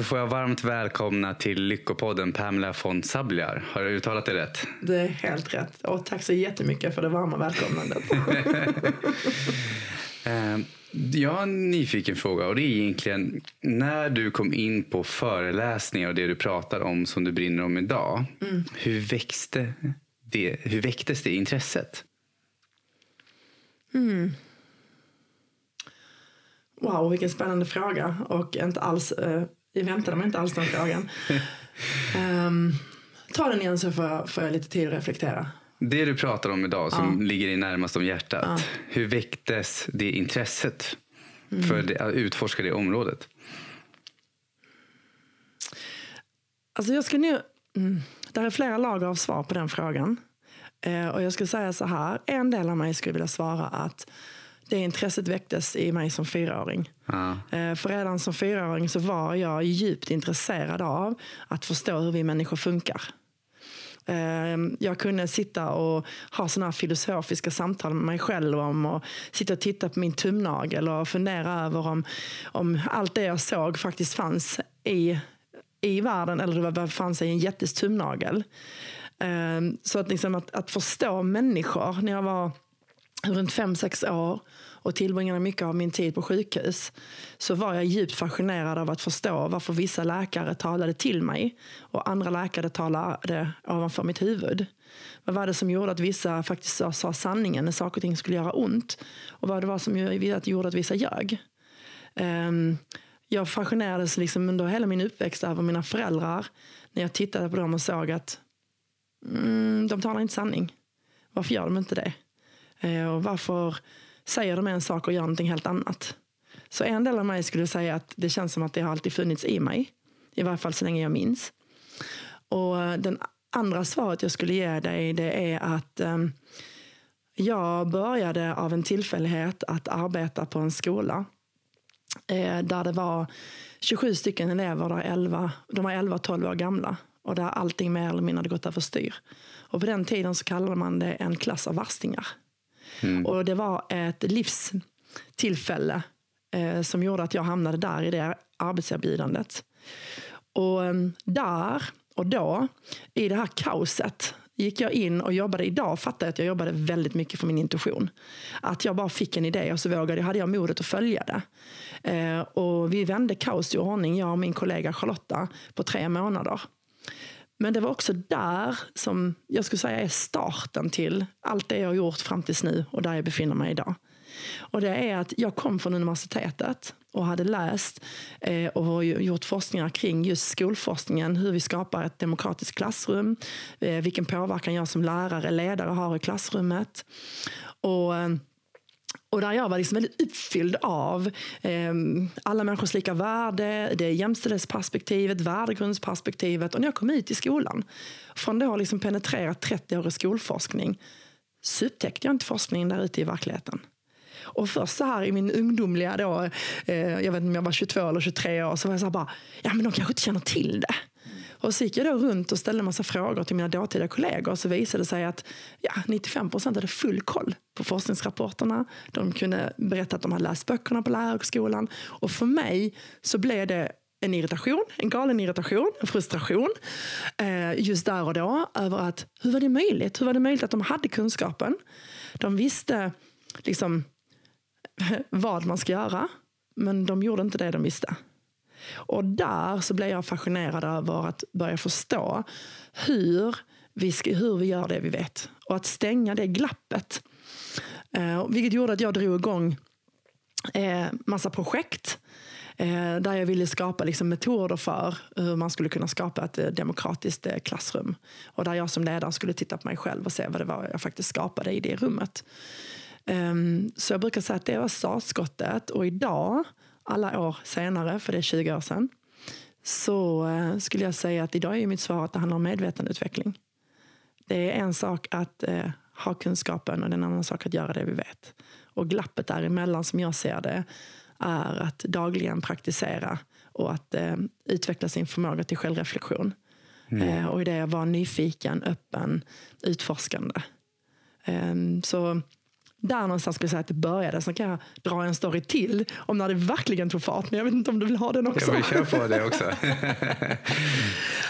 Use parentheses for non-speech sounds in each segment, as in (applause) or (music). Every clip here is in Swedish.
Då får jag varmt välkomna till Lyckopodden Pamela von Sabliar. Har jag uttalat det rätt? Det är helt rätt. Och tack så jättemycket för det varma välkomnandet. (laughs) Eh, jag har en nyfiken fråga och det är egentligen när du kom in på föreläsningar och det du pratar om som du brinner om idag. Mm. Hur, växte det, hur väcktes det intresset? Mm. Wow, vilken spännande fråga. Och inte alls, eh, jag väntade mig inte alls den frågan. um, ta den igen så får jag, får jag lite tid att reflektera. Det du pratar om idag som ja. ligger dig närmast om hjärtat. Ja. Hur väcktes det intresset mm. för det, att utforska det området? Alltså jag skulle nu, mm, där är flera lager av svar på den frågan. Eh, och jag skulle säga så här, en del av mig skulle vilja svara att det intresset väcktes i mig som fyraåring. Ja. Eh, för redan som fyraåring så var jag djupt intresserad av att förstå hur vi människor funkar. Eh, jag kunde sitta och ha såna filosofiska samtal med mig själv om och sitta och titta på min tumnagel och fundera över om, om allt det jag såg faktiskt fanns i, i världen eller det befann sig i en jättes tumnagel. Eh, så att, liksom att, att förstå människor när jag var runt fem sex år och tillbringade mycket av min tid på sjukhus så var jag djupt fascinerad av att förstå varför vissa läkare talade till mig och andra läkare talade ovanför mitt huvud. Vad var det som gjorde att vissa faktiskt sa, sanningen när saker och ting skulle göra ont? Och vad det var som gjorde att vissa ljög? Ehm, jag fascinerades liksom under hela min uppväxt över mina föräldrar när jag tittade på dem och såg att mm, de talar inte sanning. Varför gör de inte det? Eh, och varför säger de en sak och gör någonting helt annat. Så en del av mig skulle säga att det känns som att det har alltid funnits i mig. I varje fall så länge jag minns. Och eh, den andra svaret jag skulle ge dig det är att um, jag började av en tillfällighet att arbeta på en skola eh, där det var 27 stycken elever, där 11, de var 11 12 år gamla och där allting mer eller mindre hade gått överstyr. Och på den tiden så kallade man det en klass av värstingar. Mm. Och det var ett livstillfälle eh, som gjorde att jag hamnade där i det arbetserbjudandet. Och eh, där och då, i det här kaoset, gick jag in och jobbade. Idag fattar jag att jag jobbade väldigt mycket för min intuition. Att jag bara fick en idé och så vågade, hade jag modet att följa det. Eh, och vi vände kaos till ordning, jag och min kollega Charlotta, på tre månader. Men det var också där som jag skulle säga är starten till allt det jag har gjort fram tills nu och där jag befinner mig idag. Och det är att jag kom från universitetet och hade läst eh, och gjort forskningar kring just skolforskningen, hur vi skapar ett demokratiskt klassrum, eh, vilken påverkan jag som lärare, ledare har i klassrummet. Och eh, och där jag var liksom väldigt uppfylld av eh, alla människors lika värde, det jämställdhetsperspektivet, värdegrundsperspektivet. Och när jag kom ut i skolan, från det har liksom penetrerat 30 år i skolforskning, så upptäckte jag inte forskningen där ute i verkligheten. Och först så här i min ungdomliga, då, eh, jag vet inte om jag var 22 eller 23 år, så var jag så här bara, ja men de kanske inte känner till det. Och så gick jag då runt och ställde en massa frågor till mina dåtida kollegor. Och så visade det sig att ja, 95 procent hade full koll på forskningsrapporterna. De kunde berätta att de hade läst böckerna på lärarhögskolan. Och för mig så blev det en irritation, en galen irritation, en frustration eh, just där och då över att hur var det möjligt? Hur var det möjligt att de hade kunskapen? De visste liksom (laughs) vad man ska göra, men de gjorde inte det de visste. Och där så blev jag fascinerad över att börja förstå hur vi, ska, hur vi gör det vi vet. Och att stänga det glappet. Eh, vilket gjorde att jag drog igång eh, massa projekt eh, där jag ville skapa liksom, metoder för hur man skulle kunna skapa ett eh, demokratiskt eh, klassrum. Och där jag som ledare skulle titta på mig själv och se vad det var jag faktiskt skapade i det rummet. Ehm, så jag brukar säga att det var startskottet och idag alla år senare, för det är 20 år sedan, så eh, skulle jag säga att idag är mitt svar att det handlar om medvetandeutveckling. Det är en sak att eh, ha kunskapen och det är en annan sak att göra det vi vet. Och glappet däremellan som jag ser det är att dagligen praktisera och att eh, utveckla sin förmåga till självreflektion. Mm. Eh, och i det vara nyfiken, öppen, utforskande. Eh, så där någonstans skulle jag säga att det började. Sen kan jag dra en story till om när det verkligen tog fart. Men jag vet inte om du vill ha den också. Jag vill köra på det också.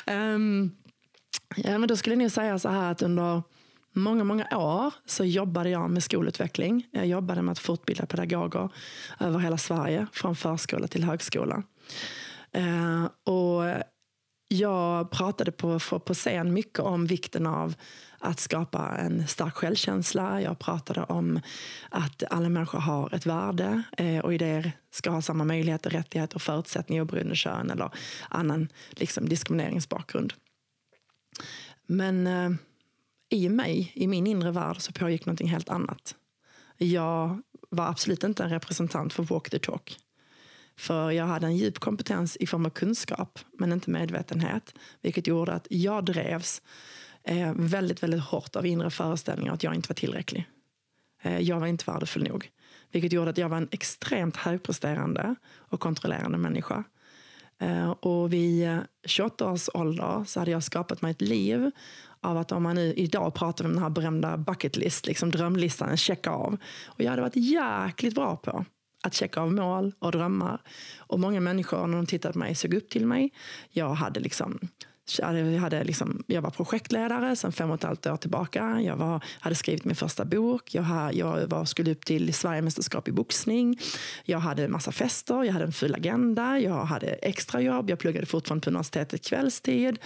um, (laughs) (laughs) ja, men då skulle jag nog säga så här att under många, många år så jobbade jag med skolutveckling. Jag jobbade med att fortbilda pedagoger över hela Sverige, från förskola till högskola. Uh, och jag pratade på, på scen mycket om vikten av att skapa en stark självkänsla. Jag pratade om att alla människor har ett värde eh, och i det ska ha samma möjligheter, rättigheter och förutsättningar oberoende kön eller annan liksom, diskrimineringsbakgrund. Men eh, i mig, i min inre värld, så pågick någonting helt annat. Jag var absolut inte en representant för walk the talk. För jag hade en djup kompetens i form av kunskap, men inte medvetenhet. Vilket gjorde att jag drevs eh, väldigt, väldigt hårt av inre föreställningar att jag inte var tillräcklig. Eh, jag var inte värdefull nog. Vilket gjorde att jag var en extremt högpresterande och kontrollerande människa. Eh, och vid eh, 28 års ålder så hade jag skapat mig ett liv av att om man nu idag pratar om den här berömda bucket list, liksom drömlistan, checka av. Och jag hade varit jäkligt bra på att checka av mål och drömmar. Och många människor när de tittade på mig såg upp till mig. Jag hade liksom jag, hade liksom, jag var projektledare sedan fem och ett halvt år tillbaka. Jag var, hade skrivit min första bok. Jag, jag var, skulle upp till Sverigemästerskap i boxning. Jag hade en massa fester. Jag hade en full agenda. Jag hade extrajobb. Jag pluggade fortfarande på universitetet kvällstid.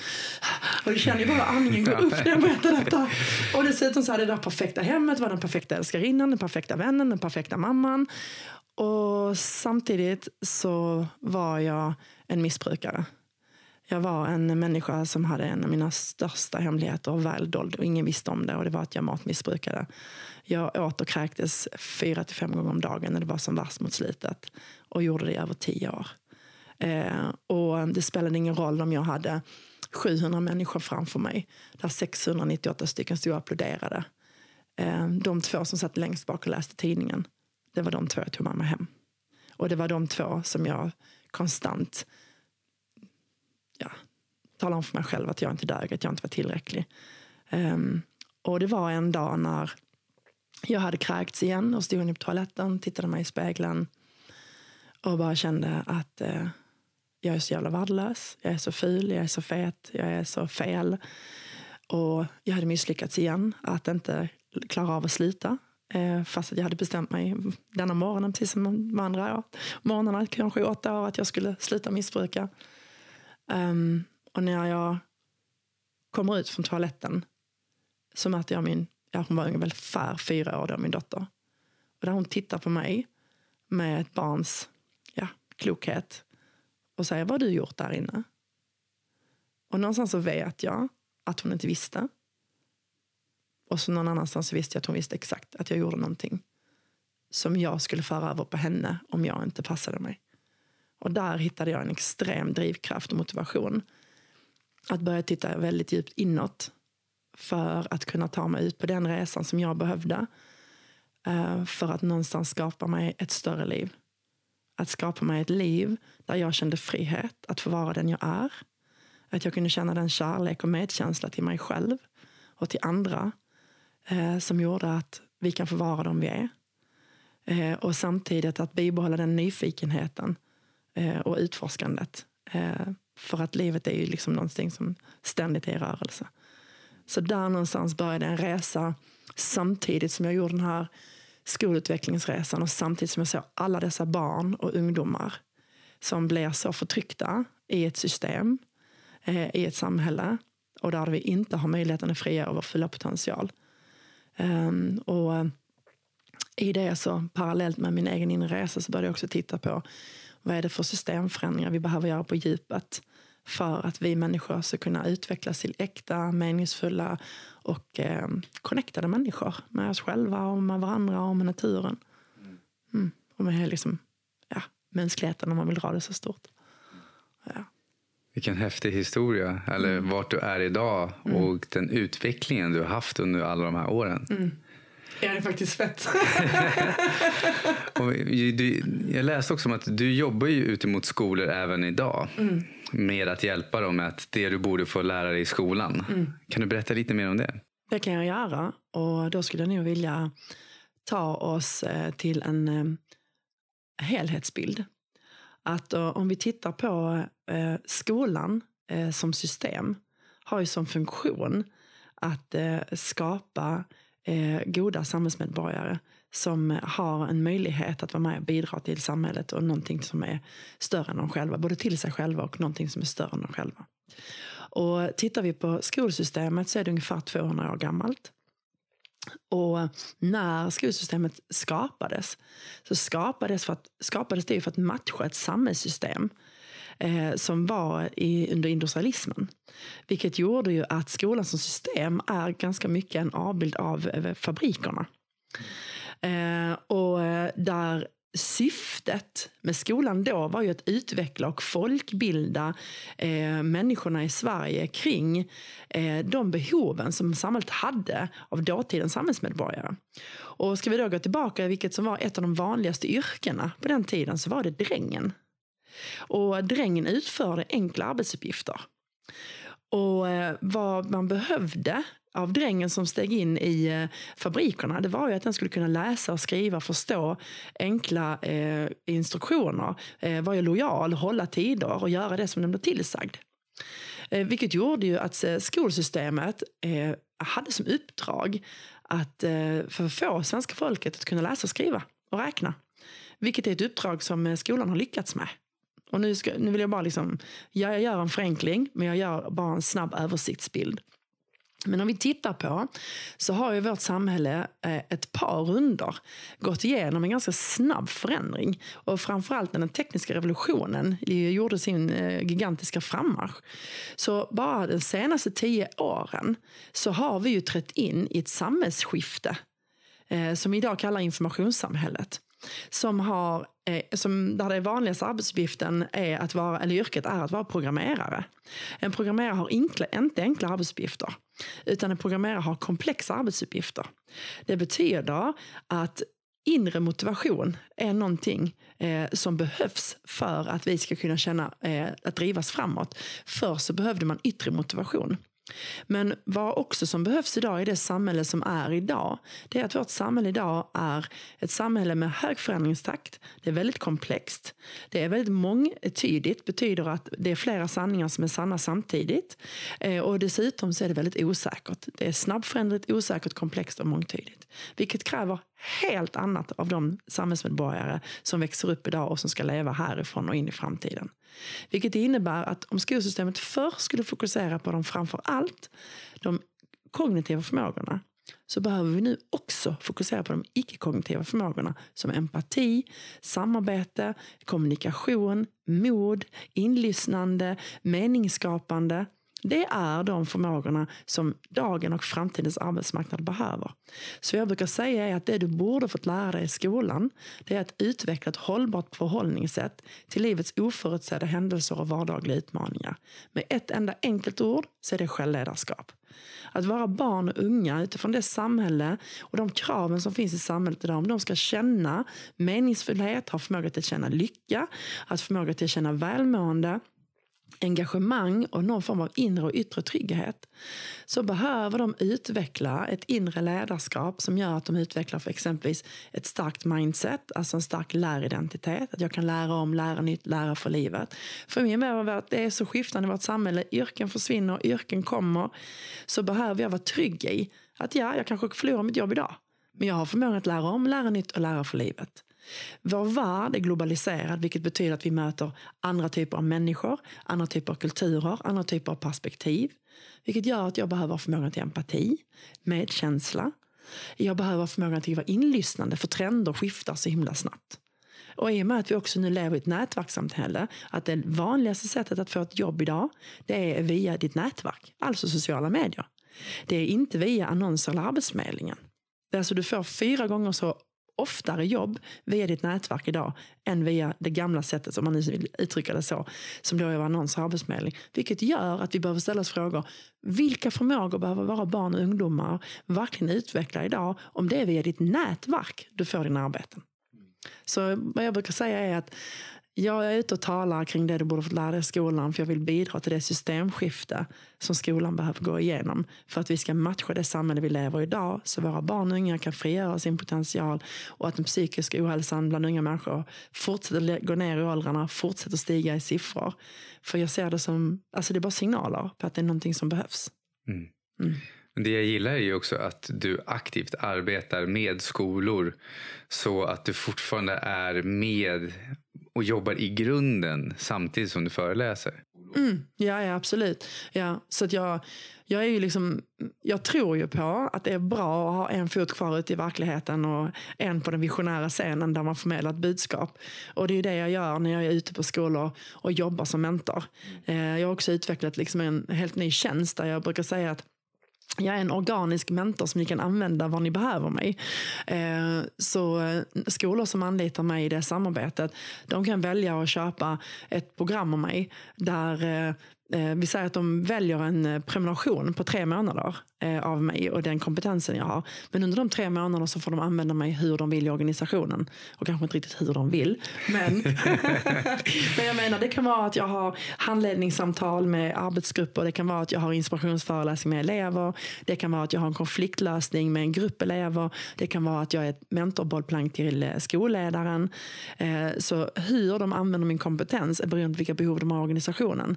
Och du känner ju bara andningen gå upp när jag berättar detta. Och dessutom så hade jag det perfekta hemmet. var den perfekta älskarinnan, den perfekta vännen, den perfekta mamman. Och samtidigt så var jag en missbrukare. Jag var en människa som hade en av mina största hemligheter väl dold och ingen visste om det och det var att jag matmissbrukade. Jag åt och kräktes fyra till fem gånger om dagen när det var som värst mot slutet och gjorde det i över tio år. Eh, och det spelade ingen roll om jag hade 700 människor framför mig där 698 stycken stod och applåderade. Eh, de två som satt längst bak och läste tidningen, det var de två jag tog med mig hem. Och det var de två som jag konstant ja, talade om för mig själv att jag inte dög, att jag inte var tillräcklig. Um, och det var en dag när jag hade kräkts igen och stod inne på toaletten, tittade mig i spegeln och bara kände att uh, jag är så jävla värdelös. Jag är så ful, jag är så fet, jag är så fel. Och jag hade misslyckats igen att inte klara av att sluta. Eh, fast att jag hade bestämt mig denna morgonen, precis som de andra ja, morgnarna, kanske åtta år, att jag skulle sluta missbruka. Um, och när jag kommer ut från toaletten så möter jag min, ja hon var ungefär fyra år då, min dotter. Och där hon tittar på mig med ett barns ja, klokhet och säger, vad har du gjort där inne? Och någonstans så vet jag att hon inte visste. Och så någon annanstans visste jag att hon visste exakt att jag gjorde någonting som jag skulle föra över på henne om jag inte passade mig. Och där hittade jag en extrem drivkraft och motivation. Att börja titta väldigt djupt inåt för att kunna ta mig ut på den resan som jag behövde. Eh, för att någonstans skapa mig ett större liv. Att skapa mig ett liv där jag kände frihet att få vara den jag är. Att jag kunde känna den kärlek och medkänsla till mig själv och till andra eh, som gjorde att vi kan få vara de vi är. Eh, och samtidigt att bibehålla den nyfikenheten eh, och utforskandet. Eh, för att livet är ju liksom någonting som ständigt är i rörelse. Så där någonstans började en resa samtidigt som jag gjorde den här skolutvecklingsresan och samtidigt som jag såg alla dessa barn och ungdomar som blir så förtryckta i ett system, eh, i ett samhälle och där vi inte har möjligheten att frigöra vår fulla potential. Um, och i det så parallellt med min egen inre resa så började jag också titta på vad är det för systemförändringar vi behöver göra på djupet för att vi människor ska kunna utvecklas till äkta, meningsfulla och eh, connectade människor med oss själva och med varandra och med naturen. Mm. Och med liksom, ja, mänskligheten om man vill dra det så stort. Ja. Vilken häftig historia, eller mm. vart du är idag mm. och den utvecklingen du har haft under alla de här åren. Mm. Ja, det är faktiskt fett. (laughs) du, jag läste också om att du jobbar ju ute mot skolor även idag. Mm. Med att hjälpa dem med att det du borde få lära dig i skolan. Mm. Kan du berätta lite mer om det? Det kan jag göra. Och då skulle jag nog vilja ta oss eh, till en eh, helhetsbild. Att eh, om vi tittar på eh, skolan eh, som system har ju som funktion att skapa goda samhällsmedborgare som har en möjlighet att vara med och bidra till samhället och någonting som är större än de själva. Både till sig själva och någonting som är större än de själva. Och tittar vi på skolsystemet så är det ungefär 200 år gammalt. Och när skolsystemet skapades så skapades, för att, skapades det för att matcha ett samhällssystem eh, som var i, under industrialismen. Vilket gjorde ju att skolan som system är ganska mycket en avbild av eh, fabrikerna. Eh, och eh, där syftet med skolan då var ju att utveckla och folkbilda eh, människorna i Sverige kring eh, de behoven som samhället hade av dåtidens samhällsmedborgare. Och ska vi då gå tillbaka, vilket som var ett av de vanligaste yrkena på den tiden, så var det drängen. Och drängen utförde enkla arbetsuppgifter. Och eh, vad man behövde av drängen som steg in i eh, fabrikerna, det var ju att den skulle kunna läsa och skriva, förstå enkla eh, instruktioner, eh, vara lojal, hålla tider och göra det som den blev tillsagd. Eh, vilket gjorde ju att eh, skolsystemet eh, hade som uppdrag att eh, få svenska folket att kunna läsa, skriva och räkna. Vilket är ett uppdrag som eh, skolan har lyckats med. Och nu, ska, nu vill jag bara liksom, ja, jag gör en förenkling, men jag gör bara en snabb översiktsbild. Men om vi tittar på så har ju vårt samhälle eh, ett par runder gått igenom en ganska snabb förändring. Och framförallt när den tekniska revolutionen gjorde sin eh, gigantiska frammarsch. Så bara de senaste tio åren så har vi ju trätt in i ett samhällsskifte eh, som vi idag kallar informationssamhället som har, som, där det vanligaste arbetsuppgiften är att vara, eller yrket är att vara programmerare. En programmerare har enkla, inte enkla arbetsuppgifter, utan en programmerare har komplexa arbetsuppgifter. Det betyder att inre motivation är någonting eh, som behövs för att vi ska kunna känna eh, att drivas framåt. Förr så behövde man yttre motivation. Men vad också som behövs idag i det samhälle som är idag, det är att vårt samhälle idag är ett samhälle med hög förändringstakt. Det är väldigt komplext. Det är väldigt mångtydigt, betyder att det är flera sanningar som är sanna samtidigt. Eh, och dessutom så är det väldigt osäkert. Det är snabbföränderligt, osäkert, komplext och mångtydigt. Vilket kräver helt annat av de samhällsmedborgare som växer upp idag och som ska leva härifrån och in i framtiden. Vilket innebär att om skolsystemet förr skulle fokusera på de framför allt de kognitiva förmågorna så behöver vi nu också fokusera på de icke-kognitiva förmågorna som empati, samarbete, kommunikation, mod, inlyssnande, meningsskapande det är de förmågorna som dagen och framtidens arbetsmarknad behöver. Så jag brukar säga är att det du borde fått lära dig i skolan, det är att utveckla ett hållbart förhållningssätt till livets oförutsedda händelser och vardagliga utmaningar. Med ett enda enkelt ord så är det självledarskap. Att vara barn och unga utifrån det samhälle och de kraven som finns i samhället idag, om de ska känna meningsfullhet, ha förmåga till att känna lycka, att förmåga till att känna välmående, engagemang och någon form av inre och yttre trygghet så behöver de utveckla ett inre ledarskap som gör att de utvecklar för exempelvis ett starkt mindset, alltså en stark läridentitet. Att jag kan lära om, lära nytt, lära för livet. För min med att det är så skiftande i vårt samhälle. Yrken försvinner, yrken kommer. Så behöver jag vara trygg i att ja, jag kanske förlorar mitt jobb idag. Men jag har förmågan att lära om, lära nytt och lära för livet. Vår värld är globaliserad, vilket betyder att vi möter andra typer av människor, andra typer av kulturer, andra typer av perspektiv. Vilket gör att jag behöver förmågan till empati, medkänsla. Jag behöver förmågan till att vara inlyssnande, för trender skiftar så himla snabbt. Och i och med att vi också nu lever i ett nätverkssamhälle, att det vanligaste sättet att få ett jobb idag, det är via ditt nätverk, alltså sociala medier. Det är inte via annonser eller Arbetsförmedlingen. Det är alltså du får fyra gånger så oftare jobb via ditt nätverk idag än via det gamla sättet, om man nu vill uttrycka det så, som då är annons och arbetsförmedling. Vilket gör att vi behöver ställa oss frågor. Vilka förmågor behöver våra barn och ungdomar verkligen utveckla idag om det är via ditt nätverk du får dina arbeten? Så vad jag brukar säga är att jag är ute och talar kring det du borde fått lära dig i skolan för jag vill bidra till det systemskifte som skolan behöver gå igenom för att vi ska matcha det samhälle vi lever i idag så våra barn och unga kan frigöra sin potential och att den psykiska ohälsan bland unga människor fortsätter gå ner i åldrarna, fortsätter stiga i siffror. För jag ser det som, alltså det är bara signaler på att det är någonting som behövs. Mm. Mm. Det jag gillar är ju också att du aktivt arbetar med skolor så att du fortfarande är med och jobbar i grunden samtidigt som du föreläser. Mm, ja, ja, absolut. Ja, så att jag, jag, är ju liksom, jag tror ju på att det är bra att ha en fot kvar ute i verkligheten och en på den visionära scenen där man förmedlar ett budskap. Och det är ju det jag gör när jag är ute på skolor och jobbar som mentor. Eh, jag har också utvecklat liksom en helt ny tjänst där jag brukar säga att jag är en organisk mentor som ni kan använda var ni behöver mig. Eh, så eh, skolor som anlitar mig i det samarbetet, de kan välja att köpa ett program av mig där eh, vi säger att de väljer en eh, prenumeration på tre månader eh, av mig och den kompetensen jag har. Men under de tre månaderna så får de använda mig hur de vill i organisationen. Och kanske inte riktigt hur de vill. Men, (laughs) men jag menar, det kan vara att jag har handledningssamtal med arbetsgrupper. Det kan vara att jag har inspirationsföreläsning med elever. Det kan vara att jag har en konfliktlösning med en grupp elever. Det kan vara att jag är ett mentorbollplank till skolledaren. Så hur de använder min kompetens är beroende på vilka behov de har i organisationen.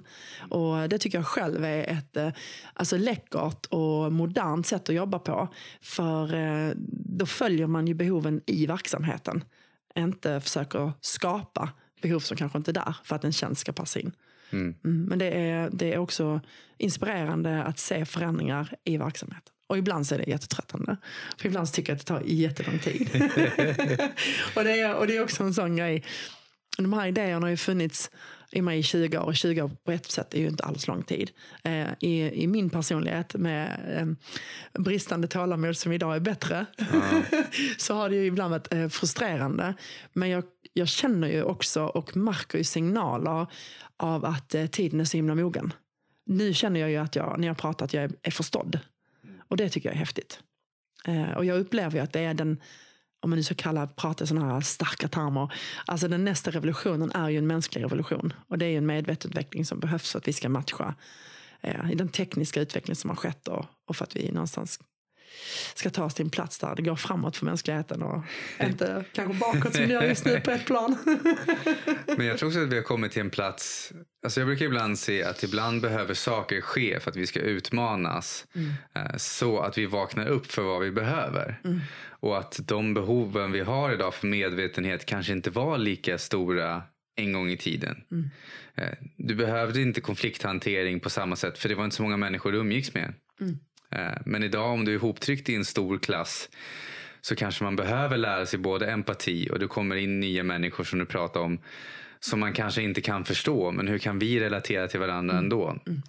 Och det tycker jag själv är ett eh, alltså läckert och modernt sätt att jobba på. För eh, då följer man ju behoven i verksamheten. Inte försöker skapa behov som kanske inte är där för att en tjänst ska passa in. Mm. Mm, men det är, det är också inspirerande att se förändringar i verksamheten. Och ibland så är det jättetröttande. För ibland tycker jag att det tar jättelång tid. (laughs) (laughs) och, det är, och det är också en sån grej. De här idéerna har ju funnits i mig i 20 år. Och 20 år på ett sätt är ju inte alls lång tid. Eh, i, I min personlighet med eh, bristande tålamod som idag är bättre. Mm. (laughs) så har det ju ibland varit eh, frustrerande. Men jag, jag känner ju också och märker ju signaler av att eh, tiden är så himla mogen. Nu känner jag ju att jag, när jag pratar att jag är, är förstådd. Och det tycker jag är häftigt. Eh, och jag upplever ju att det är den om man nu ska kallar prata i sådana här starka termer. Alltså den nästa revolutionen är ju en mänsklig revolution. Och det är ju en medvetenutveckling som behövs för att vi ska matcha eh, i den tekniska utveckling som har skett då, och för att vi någonstans ska ta oss till en plats där det går framåt för mänskligheten och (laughs) inte kanske bakåt som det gör just nu på ett plan. (laughs) Men jag tror också att vi har kommit till en plats, alltså jag brukar ibland se att ibland behöver saker ske för att vi ska utmanas mm. Eh, så att vi vaknar upp för vad vi behöver. Mm. Och att de behoven vi har idag för medvetenhet kanske inte var lika stora en gång i tiden. Mm. Eh, du behövde inte konflikthantering på samma sätt för det var inte så många människor du umgicks med. Mm. Eh, men idag om du är ihoptryckt i en stor klass så kanske man behöver lära sig både empati och det kommer in nya människor som du pratar om som man kanske inte kan förstå. Men hur kan vi relatera till varandra mm. ändå? Mm.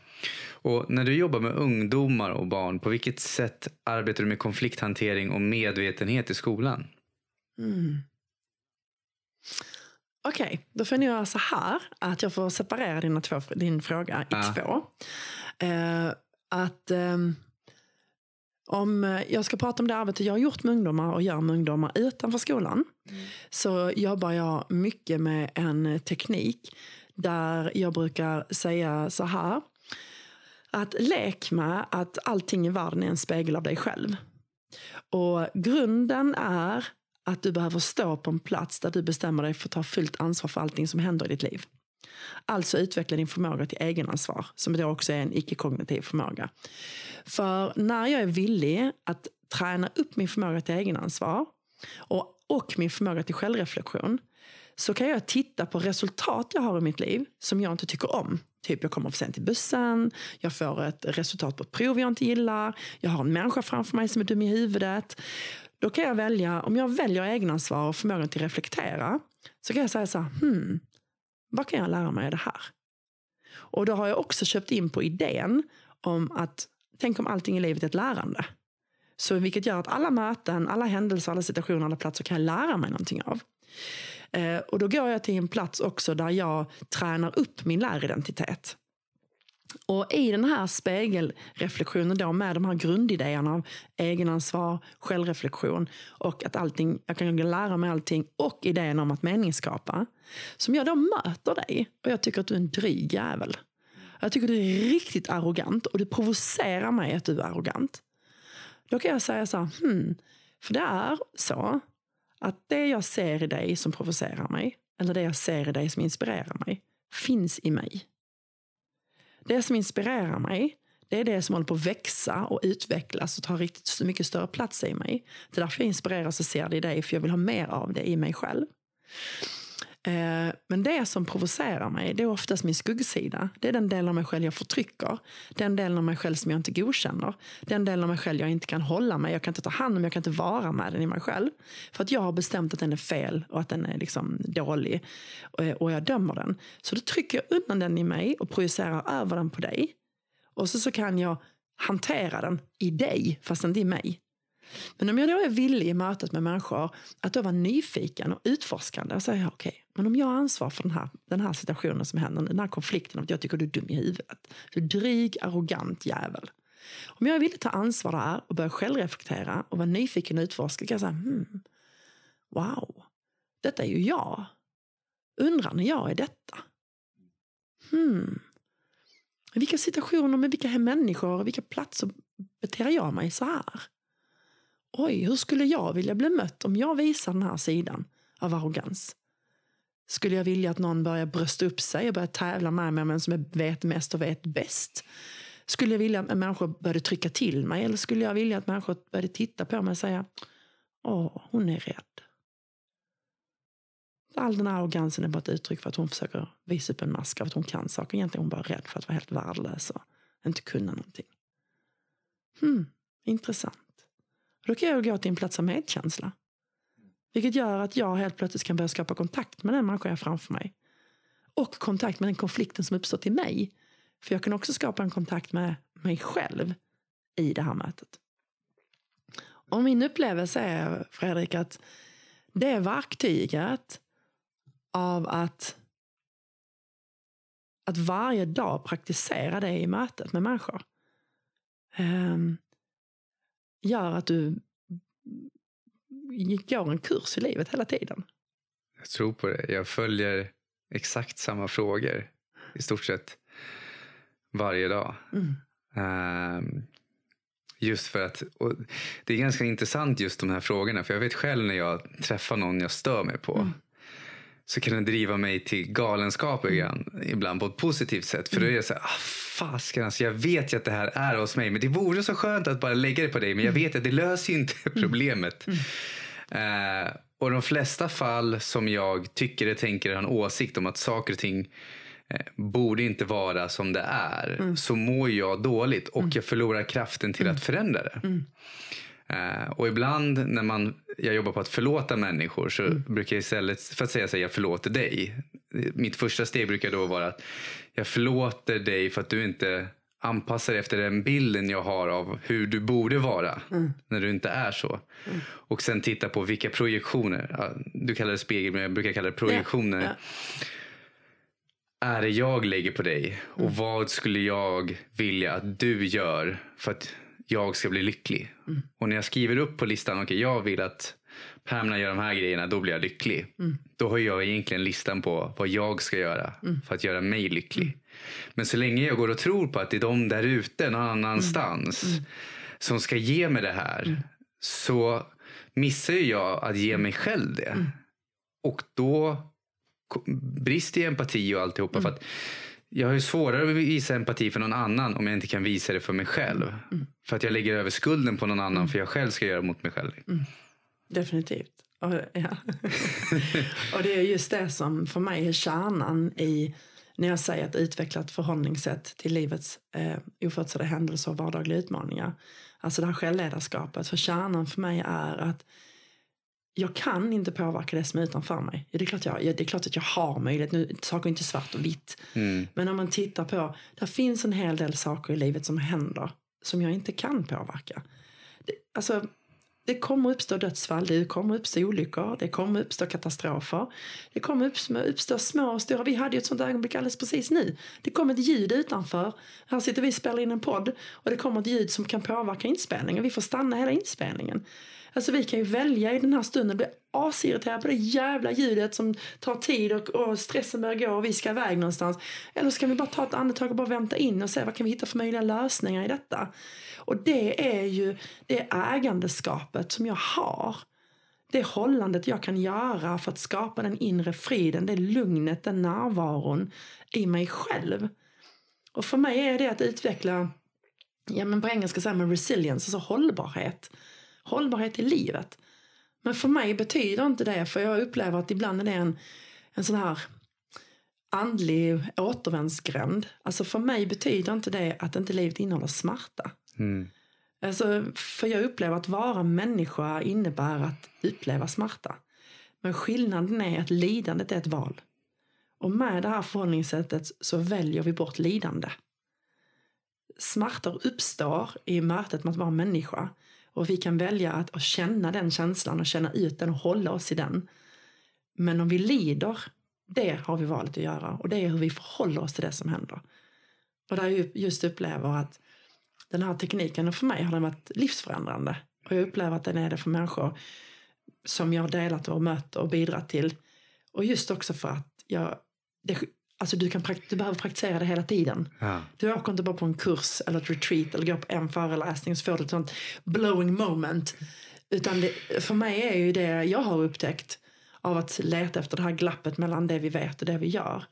Och när du jobbar med ungdomar och barn, på vilket sätt arbetar du med konflikthantering och medvetenhet i skolan? Mm. Okej, okay, då får jag göra så här att jag får separera dina två, din fråga i ah. två. Eh, att... Eh, om eh, jag ska prata om det arbete jag har gjort med ungdomar och gör med ungdomar utanför skolan mm. så jobbar jag mycket med en teknik där jag brukar säga så här. Att lek med att allting i världen är en spegel av dig själv. Och grunden är att du behöver stå på en plats där du bestämmer dig för att ta fullt ansvar för allting som händer i ditt liv. Alltså utveckla din förmåga till egenansvar, som då också är en icke-kognitiv förmåga. För när jag är villig att träna upp min förmåga till egenansvar och, och min förmåga till självreflektion så kan jag titta på resultat jag har i mitt liv som jag inte tycker om. Typ jag kommer för sent till bussen, jag får ett resultat på ett prov jag inte gillar, jag har en människa framför mig som är dum i huvudet. Då kan jag välja, om jag väljer egenansvar och förmågan till att reflektera, så kan jag säga så här, hmm, vad kan jag lära mig av det här? Och då har jag också köpt in på idén om att tänk om allting i livet är ett lärande. Så vilket gör att alla möten, alla händelser, alla situationer, alla platser kan jag lära mig någonting av. Eh, och då går jag till en plats också där jag tränar upp min läridentitet. Och i den här spegelreflektionen då med de här grundidéerna av egenansvar, självreflektion och att allting, jag kan lära mig allting och idén om att meningsskapa. Som jag då möter dig och jag tycker att du är en dryg jävel. Jag tycker du är riktigt arrogant och det provocerar mig att du är arrogant. Då kan jag säga så här, hmm, för det är så att det jag ser i dig som provocerar mig, eller det jag ser i dig som inspirerar mig, finns i mig. Det som inspirerar mig, det är det som håller på att växa och utvecklas och tar riktigt så mycket större plats i mig. Det är därför jag inspireras och ser det i dig, för jag vill ha mer av det i mig själv. Eh, men det som provocerar mig, det är oftast min skuggsida. Det är den delen av mig själv jag förtrycker. Den delen av mig själv som jag inte godkänner. Den delen av mig själv jag inte kan hålla mig. Jag kan inte ta hand om, jag kan inte vara med den i mig själv. För att jag har bestämt att den är fel och att den är liksom dålig. Eh, och jag dömer den. Så då trycker jag undan den i mig och projicerar över den på dig. Och så, så kan jag hantera den i dig, fast inte i mig. Men om jag då är villig i mötet med människor att då vara nyfiken och utforskande och säga okej, okay, men om jag har ansvar för den här, den här situationen som händer, den här konflikten, att jag tycker du är dum i huvudet. Du är dryg, arrogant jävel. Om jag vill ta ansvar där och börja självreflektera och vara nyfiken och utforska kan jag säga hmm, wow, detta är ju jag. Undrar när jag är detta. Hmm. I vilka situationer, med vilka människor och vilka platser beter jag mig så här? oj, hur skulle jag vilja bli mött om jag visar den här sidan av arrogans? Skulle jag vilja att någon börjar brösta upp sig och börjar tävla med mig, men som vet mest och vet bäst? Skulle jag vilja att människor började trycka till mig eller skulle jag vilja att människor började titta på mig och säga, åh, hon är rädd. All den här arrogansen är bara ett uttryck för att hon försöker visa upp en mask av att hon kan saker. Egentligen är hon bara rädd för att vara helt värdelös och inte kunna någonting. Hmm, intressant. Då kan jag gå till en plats av medkänsla. Vilket gör att jag helt plötsligt kan börja skapa kontakt med den människa jag framför mig. Och kontakt med den konflikten som uppstått i mig. För jag kan också skapa en kontakt med mig själv i det här mötet. Och min upplevelse är, Fredrik, att det verktyget av att, att varje dag praktisera det i mötet med människor. Um, gör att du går en kurs i livet hela tiden. Jag tror på det. Jag följer exakt samma frågor i stort sett varje dag. Mm. Um, just för att, det är ganska intressant just de här frågorna. För jag vet själv när jag träffar någon jag stör mig på. Mm så kan den driva mig till galenskap ibland, ibland på ett positivt sätt. För då är jag så här, ah, fasken alltså, jag vet ju att det här är hos mig men det vore så skönt att bara lägga det på dig men jag vet att det löser ju inte (laughs) problemet. Mm. Uh, och de flesta fall som jag tycker och tänker har en åsikt om att saker och ting eh, borde inte vara som det är mm. så mår jag dåligt och mm. jag förlorar kraften till att mm. förändra det. Mm. Uh, och ibland när man, jag jobbar på att förlåta människor så mm. brukar jag istället för att säga att jag förlåter dig. Mitt första steg brukar då vara att jag förlåter dig för att du inte anpassar dig efter den bilden jag har av hur du borde vara mm. när du inte är så. Mm. Och sen titta på vilka projektioner, du kallar det spegel men jag brukar kalla det projektioner. Yeah. Yeah. Är det jag lägger på dig och mm. vad skulle jag vilja att du gör för att jag ska bli lycklig. Mm. Och när jag skriver upp på listan, okej okay, jag vill att Pamela gör de här grejerna, då blir jag lycklig. Mm. Då har jag egentligen listan på vad jag ska göra för att göra mig lycklig. Mm. Men så länge jag går och tror på att det är de där ute någon annanstans mm. Mm. som ska ge mig det här så missar jag att ge mig själv det. Och då brister empati och alltihopa. För att jag har ju svårare att visa empati för någon annan om jag inte kan visa det för mig själv. Mm. För att jag lägger över skulden på någon annan mm. för jag själv ska göra mot mig själv. Mm. Definitivt. Och, ja. (laughs) och det är just det som för mig är kärnan i när jag säger att utveckla ett förhållningssätt till livets eh, oförutsedda händelser och vardagliga utmaningar. Alltså det här självledarskapet. För kärnan för mig är att jag kan inte påverka det som är utanför mig. Det är klart, jag, det är klart att jag har möjlighet. Nu, saker är inte svart och vitt. Mm. Men om man tittar på, det finns en hel del saker i livet som händer som jag inte kan påverka. Det, alltså, det kommer uppstå dödsfall, det kommer uppstå olyckor, det kommer uppstå katastrofer. Det kommer uppstå, uppstå små och stora. Vi hade ju ett sånt ögonblick alldeles precis nu. Det kom ett ljud utanför. Här sitter vi och spelar in en podd och det kommer ett ljud som kan påverka inspelningen. Vi får stanna hela inspelningen. Alltså vi kan ju välja i den här stunden, bli asirriterade på det jävla ljudet som tar tid och, och stressen börjar gå och vi ska iväg någonstans. Eller så kan vi bara ta ett andetag och bara vänta in och se vad kan vi hitta för möjliga lösningar i detta. Och det är ju det ägandeskapet som jag har. Det hållandet jag kan göra för att skapa den inre friden, det lugnet, den närvaron i mig själv. Och för mig är det att utveckla, ja men på engelska säger man resilience, alltså hållbarhet. Hållbarhet i livet. Men för mig betyder inte det, för jag upplever att ibland är det en, en sån här andlig återvändsgränd. Alltså för mig betyder inte det att inte livet innehåller smärta. Mm. Alltså, för jag upplever att vara människa innebär att uppleva smärta. Men skillnaden är att lidandet är ett val. Och med det här förhållningssättet så väljer vi bort lidande. Smärtor uppstår i mötet med att vara människa. Och vi kan välja att, att känna den känslan och känna ut den och hålla oss i den. Men om vi lider, det har vi valt att göra. Och det är hur vi förhåller oss till det som händer. Och där jag just upplever att den här tekniken, och för mig har den varit livsförändrande. Och jag upplever att den är det för människor som jag har delat och mött och bidragit till. Och just också för att jag, det, alltså du, kan, du behöver praktisera det hela tiden. Ja. Du åker inte bara på en kurs eller ett retreat eller går på en föreläsning så får du ett sånt blowing moment. Utan det, för mig är ju det jag har upptäckt av att leta efter det här glappet mellan det vi vet och det vi gör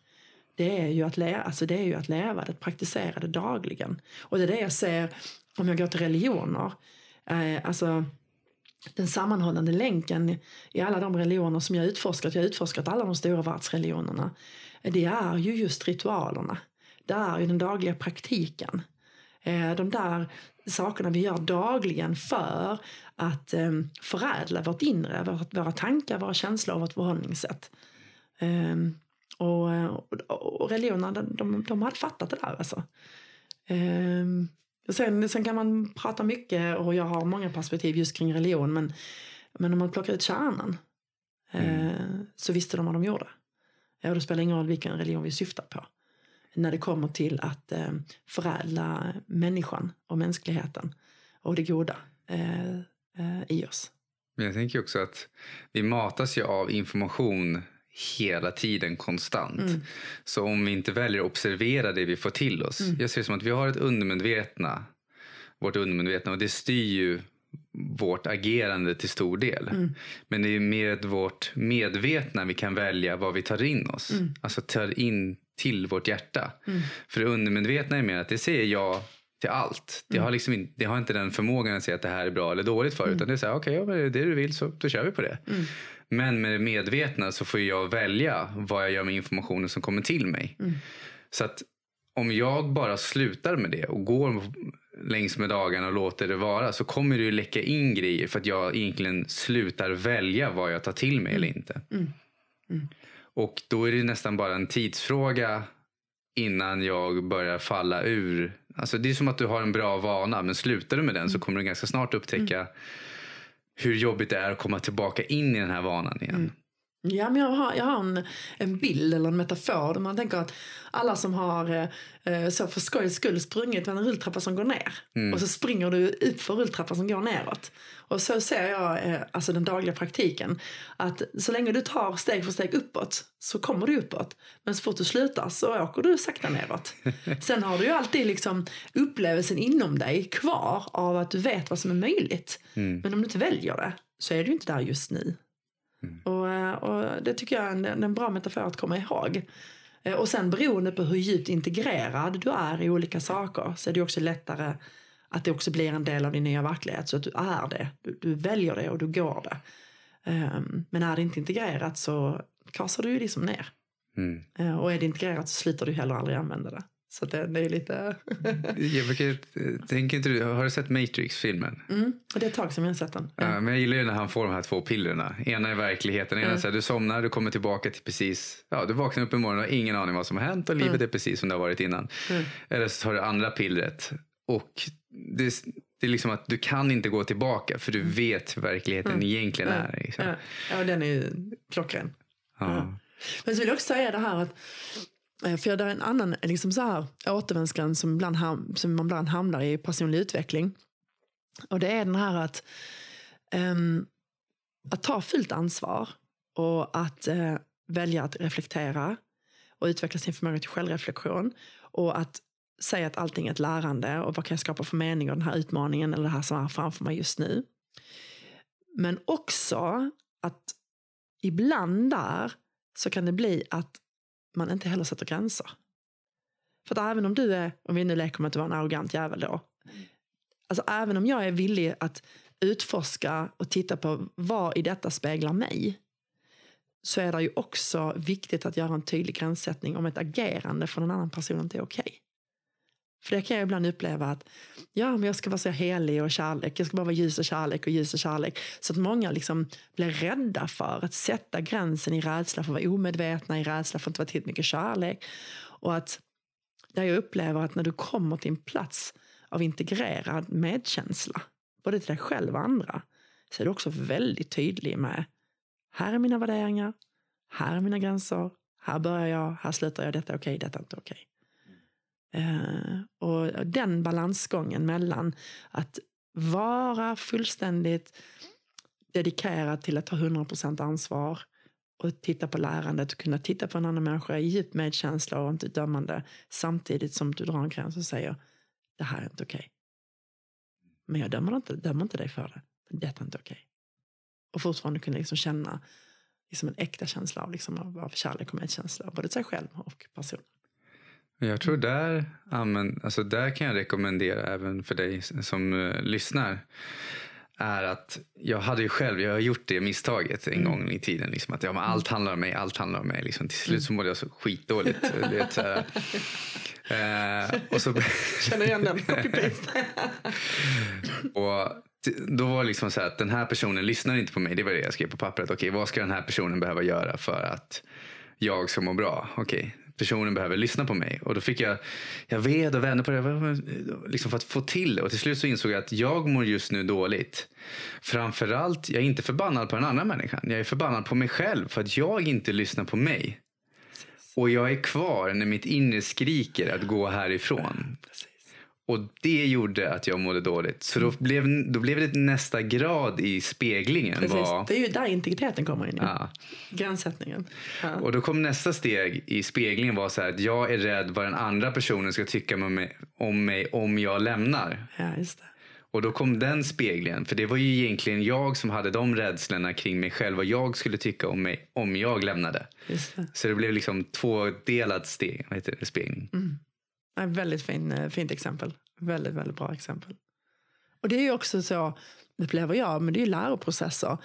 det är ju att, lä alltså det är ju att leva det, praktisera det dagligen. Och det är det jag ser om jag går till religioner. Eh, alltså den sammanhållande länken i alla de religioner som jag utforskat, jag har utforskat alla de stora världsreligionerna, det är ju just ritualerna. Det är ju den dagliga praktiken. Eh, de där sakerna vi gör dagligen för att eh, förädla vårt inre, våra tankar, våra känslor och vårt förhållningssätt. Och, och, och religionerna, de, de, de hade fattat det där alltså. Ehm, sen, sen kan man prata mycket och jag har många perspektiv just kring religion men, men om man plockar ut kärnan mm. eh, så visste de vad de gjorde. Och det spelar ingen roll vilken religion vi syftar på. När det kommer till att eh, förädla människan och mänskligheten och det goda eh, eh i oss. Men jag tänker också att vi matas ju av information hela tiden konstant. Mm. Så om vi inte väljer att observera det vi får till oss. Mm. Jag ser det som att vi har ett undermedvetna. Vårt undermedvetna och det styr ju vårt agerande till stor del. Mm. Men det är med vårt medvetna vi kan välja vad vi tar in oss. Mm. Alltså tar in till vårt hjärta. Mm. För det undermedvetna är mer att det säger jag till allt. Det, har liksom in, det har inte den förmågan att säga att det här är bra eller dåligt för. Utan det är så här, okej, okay, ja, det du vill så då kör vi på det. Men med det medvetna så får jag välja vad jag gör med informationen som kommer till mig. Mm. Så att om jag bara slutar med det och går längs med dagarna och låter det vara så kommer det ju läcka in grejer för att jag egentligen slutar välja vad jag tar till mig mm. eller inte. Mm. mm. Och då är det nästan bara en tidsfråga innan jag börjar falla ur. Alltså det är som att du har en bra vana men slutar du med den så mm. kommer du ganska snart upptäcka mm hur jobbigt det är att komma tillbaka in i den här vanan igen. Ja, men jag har, jag har en, en bild eller en metafor där man tänker att alla som har eh, så för skojs skull sprungit med en rulltrappa som går ner mm. och så springer du upp för rulltrappan som går neråt. Och så ser jag eh, alltså den dagliga praktiken att så länge du tar steg för steg uppåt så kommer du uppåt. Men så fort du slutar så åker du sakta neråt. (laughs) Sen har du ju alltid liksom upplevelsen inom dig kvar av att du vet vad som är möjligt. Mm. Men om du inte väljer det så är du inte där just nu. Mm. Och, eh, och, det tycker jag är en, en bra metafor att komma ihåg. Eh, och sen beroende på hur djupt integrerad du är i olika saker så är det också lättare att det också blir en del av din nya verklighet. Så att du är det, du, du väljer det och du går det. Um, men är det inte integrerat så kasar du ju liksom ner. Mm. Uh, och är det integrerat så slutar du heller aldrig använda det. Så det är lite... jag brukar, tänker inte du, har du sett Matrix-filmen? Mm, det är ett tag sedan jag har sett den. Ja. men jag gillar ju när han får de här två pillerna. Ena är verkligheten, ena mm. så här, du somnar, du kommer tillbaka till precis, ja du vaknar upp imorgon och har ingen aning vad som har hänt och livet mm. är precis som det har varit innan. Mm. Eller så tar du andra pillret och det, Det är liksom att du kan inte gå tillbaka för du vet hur verkligheten Mm. egentligen Ja, är. Liksom. Ja, ja den är ju klockren. Ja. Ja. Men så vill jag också säga det här att eh, Eh, för det är en annan liksom så här, återvändsgränd som, ibland ham- som man ibland hamnar i personlig utveckling. Och det är den här att, um, att ta fullt ansvar och att uh, välja att reflektera och utveckla sin förmåga till självreflektion. Och att säga att allting är ett lärande och vad kan jag skapa för mening av den här utmaningen eller det här som är framför mig just nu. Men också att ibland där så kan det bli att man inte heller sätter gränser. För att även om du är, om vi nu leker med att du var en arrogant jävel då. Alltså även om jag är villig att utforska och titta på vad i detta speglar mig. Så är det ju också viktigt att göra en tydlig gränssättning om ett agerande från en annan person inte är okej. För det kan jag ibland uppleva att ja, men jag ska vara så helig och kärlek. Jag ska bara vara ljus och kärlek och ljus och kärlek. Så att många liksom blir rädda för att sätta gränsen i rädsla för att vara omedvetna, i rädsla för att inte vara tillräckligt mycket kärlek. Och att där jag upplever att när du kommer till en plats av integrerad medkänsla, både till dig själv och andra, så är du också väldigt tydlig med här är mina värderingar, här är mina gränser, här börjar jag, här slutar jag, detta är okej, detta är inte okej. Okay. Eh, och den balansgången mellan att vara fullständigt dedikerad till att ta 100% ansvar och titta på lärandet och kunna titta på en annan människa i djup medkänsla och inte dömande samtidigt som du drar en gräns och säger det här är inte okej. Men jag dömer inte, dömer inte dig för det. Men detta är inte okej. Och fortfarande kunna liksom känna liksom en äkta känsla av, liksom av, av kärlek och medkänsla, både till sig själv och personen. Jag tror där, amen, alltså där kan jag rekommendera även för dig som uh, lyssnar. Är att jag hade ju själv, jag har gjort det misstaget en Mm. gång i tiden. Liksom, att ja, men allt handlar om mig, allt handlar om mig. Liksom. Till slut så mådde jag så skitdåligt. du vet, så här. (laughs) Eh, och så, Känner igen den, copy-paste. (laughs) och då var det liksom så här att den här personen lyssnar inte på mig. Det var det jag skrev på pappret. Okej, vad ska den här personen behöva göra för att jag ska må bra? Okej, personen behöver lyssna på mig. Och då fick jag, jag ved och vände på det liksom för att få till det. Och till slut så insåg jag att jag mår just nu dåligt. Framförallt, jag är inte förbannad på den andra människan. Jag är förbannad på mig själv för att jag inte lyssnar på mig. Och jag är kvar när mitt inre skriker att gå härifrån. Precis. Och det gjorde att jag mådde dåligt. Så då blev, då blev det nästa grad i speglingen. Precis. Var, Det är ju där integriteten kommer in. Ja. ja. Gränssättningen. Ja. Och då kom nästa steg i speglingen var så här att jag är rädd vad den andra personen ska tycka om mig, om mig om jag lämnar. ja, just det. Och då kom den speglingen. För det var ju egentligen jag som hade de rädslorna kring mig själv. Vad jag skulle tycka om mig om jag lämnade. Det. Så det blev liksom tvådelad steg, vad heter det, spegling. Ja, väldigt fin, eh, fint exempel. Väldigt, väldigt bra exempel. Och det är ju också så, upplever jag, men det är ju läroprocesser.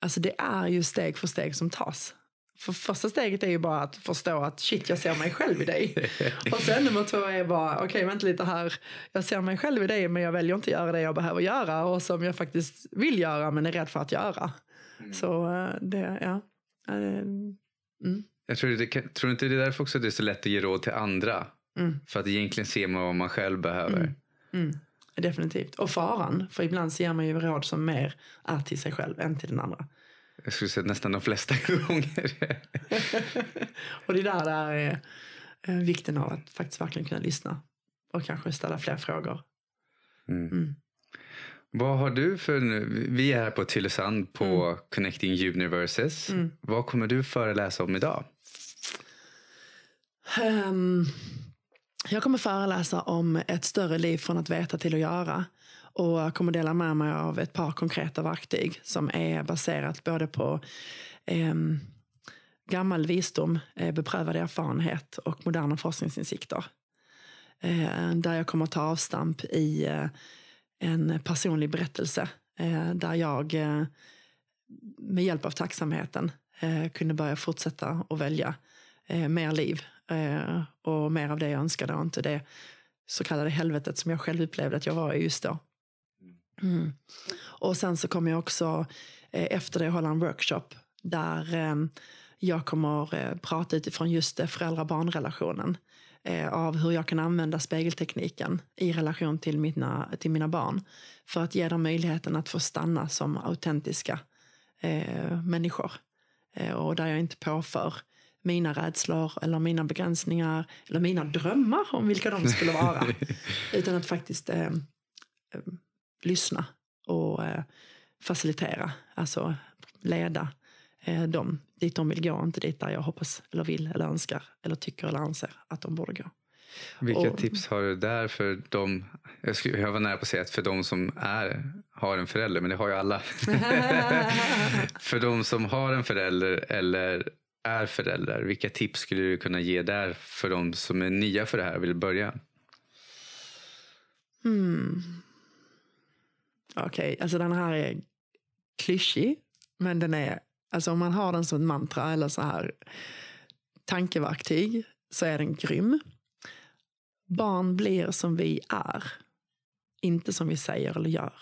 Alltså det är ju steg för steg som tas. För första steget är ju bara att förstå att shit, jag ser mig själv i dig. (laughs) Och sen nummer två är bara, okej vänta lite här, jag ser mig själv i dig men jag väljer inte göra det jag behöver göra och som jag faktiskt vill göra men är rädd för att göra. Så eh, det, ja. Mm, Jag tror, det, tror inte det är därför också det är så lätt att ge råd till andra. Mm. För att egentligen ser man vad man själv behöver. Mm, definitivt. Och faran, för ibland så ger man ju råd som mer är till sig själv än till den andra. Jag skulle säga nästan de flesta (laughs) gånger. (laughs) Och det där där är eh, vikten av att faktiskt verkligen kunna lyssna och kanske ställa fler frågor. Mm. Mm. Vad har du för nu? Vi är här på Tylösand på Connecting Universes. Mm. Vad kommer du föreläsa om idag? Ehm, jag kommer föreläsa om ett större liv från att veta till att göra. Och jag kommer dela med mig av ett par konkreta verktyg som är baserat både på eh, gammal visdom, eh, beprövad erfarenhet och moderna forskningsinsikter. Eh, där jag kommer att ta avstamp i eh, en personlig berättelse eh, där jag eh, med hjälp av tacksamheten eh, kunde börja fortsätta och välja eh, mer liv eh, och mer av det jag önskade och inte det så kallade helvetet som jag själv upplevde att jag var i just då. Mm. Och sen så kommer jag också eh, efter det hålla en workshop där eh, jag kommer eh, prata utifrån just föräldrar-barnrelationen. eh, av hur jag kan använda spegeltekniken i relation till mina, till mina barn. För att ge dem möjligheten att få stanna som autentiska människor. Och där jag inte påför mina rädslor eller mina begränsningar eller mina drömmar om vilka de skulle vara. (laughs) utan att faktiskt eh, eh, lyssna och eh, facilitera, alltså leda eh, dem dit de vill gå, inte dit där jag hoppas eller vill eller önskar eller tycker eller anser att de borde gå. Vilka och, tips har du där för de, jag, skulle, jag var nära på att säga att för de som är, har en förälder, men det har ju alla. (laughs) (laughs) för de som har en förälder eller är föräldrar, vilka tips skulle du kunna ge där för de som är nya för det här och vill börja? Hmm. Okej, okay, alltså den här är klyschig, men den är, alltså om man har den som ett mantra eller så här tankeverktyg så är den grym. Barn blir som vi är, inte som vi säger eller gör.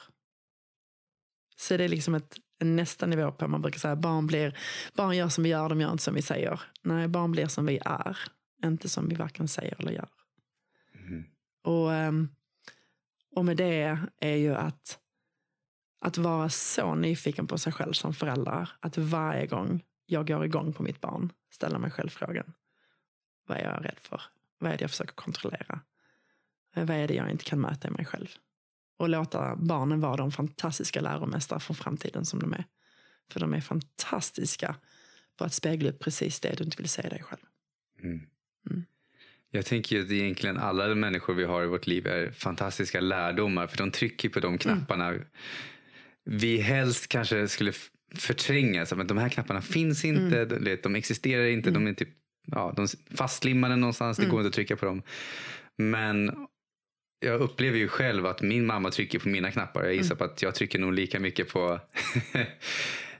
Så det är liksom ett, nästa nivå på, man brukar säga barn, blir, barn gör som vi gör, de gör inte som vi säger. Nej, barn blir som vi är, inte som vi varken säger eller gör. Mm. Och, ehm, och med det är ju att, att vara så nyfiken på sig själv som förälder, att varje gång jag går igång på mitt barn ställa mig själv frågan, vad är jag rädd för? Vad är det jag försöker kontrollera? Vad är det jag inte kan möta i mig själv? Och låta barnen vara de fantastiska läromästare för framtiden som de är. För de är fantastiska på att spegla upp precis det du inte vill se dig själv. Mm. Mm. Jag tänker att egentligen alla människor vi har i vårt liv är fantastiska lärdomar för de trycker på de mm. knapparna mm. vi helst kanske skulle förtränga. Så att de här knapparna finns inte, mm. de, de existerar inte, de är typ ja, de fastlimmade någonstans, det går inte att trycka på dem. Men jag upplever ju själv att min mamma trycker på mina knappar. Jag gissar mm. på att jag trycker nog lika mycket på (laughs) mm.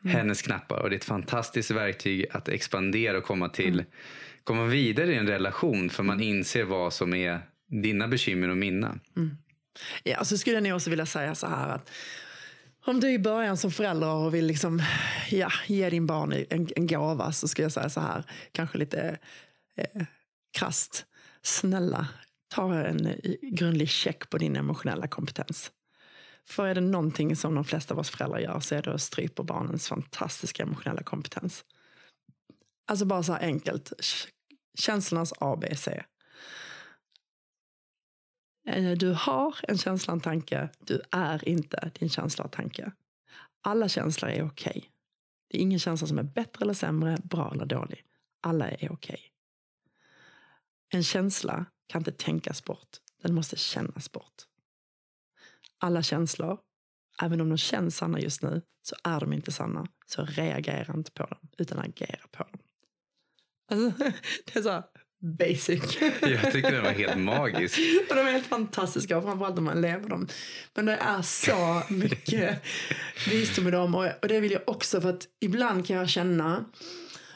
hennes knappar. Och det är ett fantastiskt verktyg att expandera och komma till mm. komma vidare i en relation för man inser vad som är dina bekymmer och mina. Mm. Ja, så skulle jag också vilja säga så här att om du i början som förälder och vill liksom, ja, ge din barn en, en gåva så skulle jag säga så här, kanske lite eh, krast. Snälla, ta en eh, grundlig check på din emotionella kompetens. För är det någonting som de flesta av oss föräldrar gör så är det att strypa barnens fantastiska emotionella kompetens. Alltså bara så här enkelt. Känslornas ABC. Eh, du har en känsla, en tanke. Du är inte din känsla och tanke. Alla känslor är okej. Okay. Det är ingen känsla som är bättre eller sämre, bra eller dålig. Alla är okej. Okay. En känsla kan inte tänkas bort. Den måste kännas bort. Alla känslor, även om de känns sanna just nu, så är de inte sanna. Så reagera inte på dem, utan agera på dem. Alltså, (laughs) det är så basic. (laughs) Jag tycker den var helt magisk. (laughs) och de är helt fantastiska, framförallt om man lever dem. Men det är så mycket visdom i dem. Och, och det vill jag också, för att ibland kan jag känna,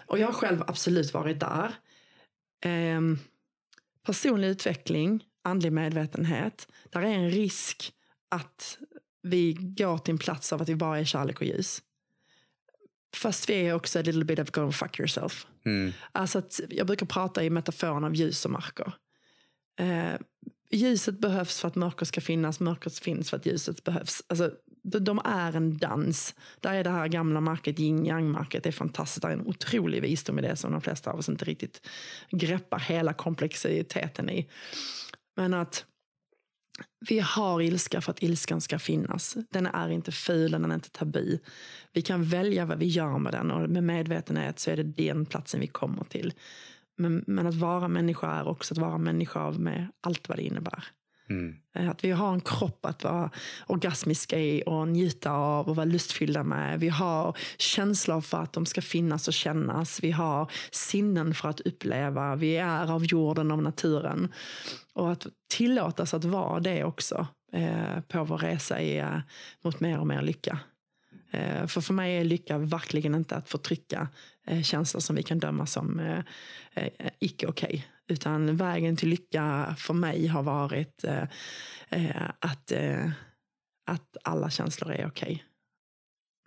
och jag har själv absolut varit där, eh, personlig utveckling, andlig medvetenhet, där är en risk att vi går till en plats av att vi bara är kärlek och ljus. Fast vi är också a little bit of go fuck yourself. Mm. Alltså att jag brukar prata i metaforen av ljus och mörker. Eh, ljuset behövs för att mörker ska finnas, mörkret finns för att ljuset behövs. Alltså, de är en dans. Där är det här gamla market, yin yang market. Det är fantastiskt. Det är en otrolig visdom i det som de flesta av oss inte riktigt greppar hela komplexiteten i. Men att vi har ilska för att ilskan ska finnas. Den är inte ful, den är inte tabu. Vi kan välja vad vi gör med den och med medvetenhet så är det den platsen vi kommer till. Men, men att vara människa är också att vara människa med allt vad det innebär. Mm. Eh, att vi har en kropp att vara orgasmiska i och njuta av och vara lustfyllda med. Vi har känslor för att de ska finnas och kännas. Vi har sinnen för att uppleva. Vi är av jorden, av naturen. Och att tillåtas att vara det också eh, på vår resa i, eh, mot mer och mer lycka. Eh, för för mig är lycka verkligen inte att förtrycka eh, känslor som vi kan döma som eh, eh icke okej. Okay. Utan vägen till lycka för mig har varit eh, eh, att, att alla känslor är okej. Okay.